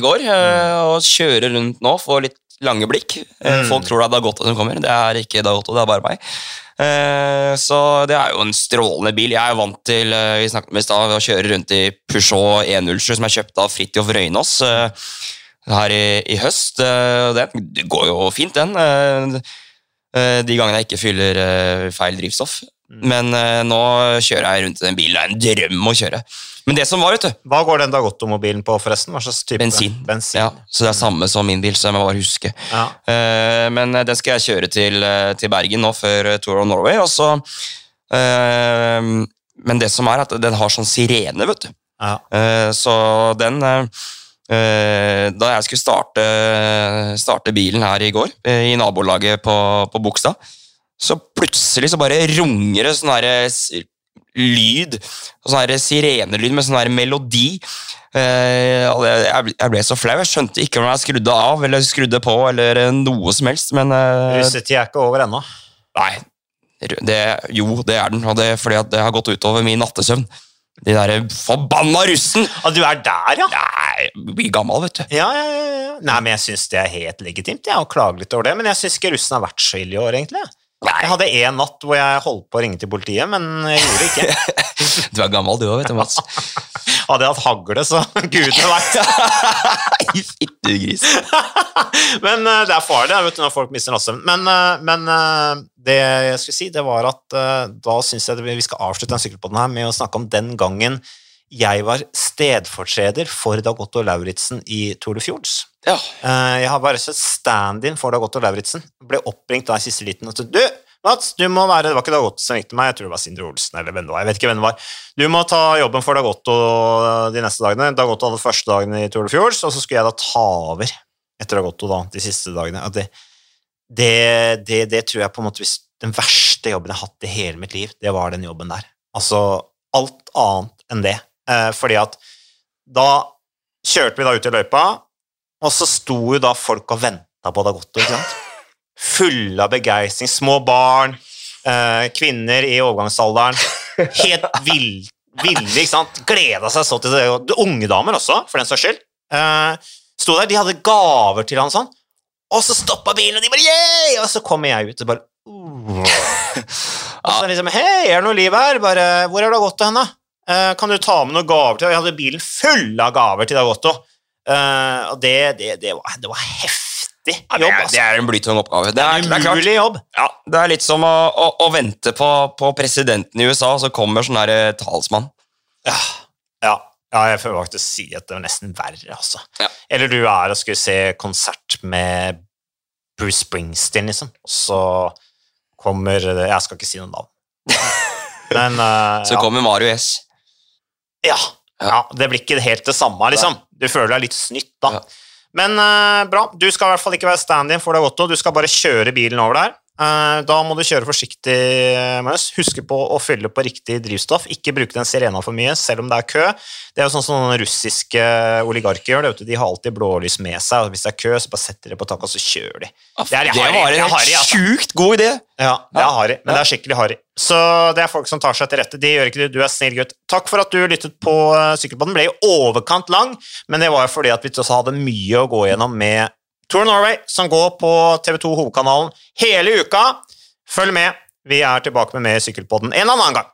Speaker 2: går, eh, og kjører rundt nå, får litt lange blikk. Eh,
Speaker 1: Mm.
Speaker 2: Folk tror det er Dagotto som kommer. Det er ikke Dagotto, det er bare meg. Eh, Så det er jo en strålende bil. Jeg er jo vant til eh, vi snakket med i sted, å kjøre rundt i Peugeot 107 som er kjøpt av Fridtjof Røynås eh, her i, i høst. Eh, Det går jo fint, den. eh, eh, De gangene jeg ikke fyller eh, feil drivstoff. Men uh, nå kjører jeg rundt i den bilen. Det er en drøm å kjøre. Men det som var, vet du
Speaker 1: Hva går den Dagotto-mobilen på, forresten? Hva slags type?
Speaker 2: Bensin.
Speaker 1: Bensin.
Speaker 2: Ja, så det er samme som min bil, så jeg må bare huske.
Speaker 1: Ja.
Speaker 2: Uh, men eh, den skal jeg kjøre til, til Bergen nå før Tour of Norway. Og så, uh, men det som er at den har sånn sirene, vet du.
Speaker 1: Ja.
Speaker 2: Så den Da jeg skulle starte, starte bilen her i går, i nabolaget på, på Bogstad, så plutselig så bare runger det sånn herre s- lyd, sånn her sirenelyd med sånn her melodi. Eh, jeg, ble- så flau. Jeg skjønte ikke om jeg skrudde av eller skrudde på eller eh, noe som helst. Men Russetida
Speaker 1: Russetid er ikke over ennå.
Speaker 2: nei, det, jo, det er den. Og det er fordi at det har gått utover min nattesøvn. De der forbanna russen!
Speaker 1: Ah, du er der, ja?
Speaker 2: Nei, blir gammel, vet du.
Speaker 1: Ja, ja, ja, ja. Nei, men jeg syns det er helt legitimt jeg, å klage litt over det. Men jeg syns ikke russen har vært så ille i år, egentlig. Jeg hadde én natt hvor jeg holdt på å ringe til politiet, men jeg gjorde det ikke. [laughs]
Speaker 2: Du er gammel, du òg, vet du, Mats. [laughs]
Speaker 1: Hadde jeg hatt hagle, så [laughs] gudene veit.
Speaker 2: Nei, Fittegris.
Speaker 1: men uh, det er farlig vet du, når folk mister nattsøvnen. Men, uh, men uh, det jeg skulle si, det var at da syns jeg vi skal avslutte den sykkelpodden her med å snakke om den gangen jeg var stedfortreder for Dag Otto Lauritzen i Tour de Fjords.
Speaker 2: Ja.
Speaker 1: Eh, Jeg har bare sett stand-in for Dag Otto Lauritzen. Ble oppringt da i siste liten. Og sa du, Mats, du må være Det var ikke Dag Otto som ringte meg, jeg tror det var Sindre Olsen eller hvem det var. Jeg vet ikke hvem det var. Du må ta jobben for Dag Otto de neste dagene. Dag Otto hadde første dagen i Tour de Fjords, og så skulle jeg da ta over etter Dag Otto da, de siste dagene. Det, det, det, det tror jeg på en måte hvis Den verste jobben jeg har hatt i hele mitt liv, det var den jobben der. Altså alt annet enn det. Eh, fordi at da kjørte vi da ut i løypa, og så sto jo da folk og venta på Dagotto, ikke? Fulle av begeistring. Små barn, eh, kvinner i overgangsalderen. Helt vill, ville, ikke sant? Gleda seg så til det. og Unge damer også, for den saks skyld. Eh, sto der, de hadde gaver til han sånn. Og så stoppa bilen, og de bare yeah! Og så kommer jeg ut og bare uh. Og så liksom Hei, er det noe liv her? Bare, Hvor er Dagotto hen, da? Eh, kan du ta med noen gaver til Jeg hadde bilen full av gaver til Dagotto. Eh, og det, det, det, var, det var heftig jobb, altså.
Speaker 2: det er en blytung oppgave. Det er, det er.
Speaker 1: Jobb.
Speaker 2: Ja, det er litt som å, å, å vente på, på presidenten i USA, og så kommer sånn her eh, talsmann.
Speaker 1: Ja, ja, ja jeg føler faktisk å si at det var nesten verre, altså.
Speaker 2: Ja.
Speaker 1: Eller du er og skulle se konsert med Bruce Springsteen, liksom, og så kommer Jeg skal ikke si noe navn. [laughs] Men uh,
Speaker 2: Så kommer Mario S.
Speaker 1: Ja. ja. Det blir ikke helt det samme, liksom. Du føler deg litt snytt, da.
Speaker 2: Ja.
Speaker 1: Men uh, bra. Du skal i hvert fall ikke være stand-in for Dagotto. Du skal bare kjøre bilen over der. Eh, da må du kjøre forsiktig, Magnus. Huske på å fylle på riktig drivstoff. Ikke bruke den sirena for mye, selv om det er kø. Det er jo sånn som russiske oligarker gjør. Det, de har alltid blålys med seg. Hvis det er kø, så bare setter de på taket, og så kjører de.
Speaker 2: Det, er, det var en helt altså. sjukt god idé!
Speaker 1: Ja, det er harry, men det er skikkelig harry. Så det er folk som tar seg til rette. De gjør ikke det. Du er snill gutt. Takk for at du lyttet på Sykkelpodden. Ble i overkant lang, men det var jo fordi at vi også hadde mye å gå gjennom med Tour Norway, som går på TV2 Hovedkanalen hele uka. Følg med. Vi er tilbake med mer Sykkelpodden en annen gang.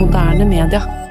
Speaker 5: Moderne media.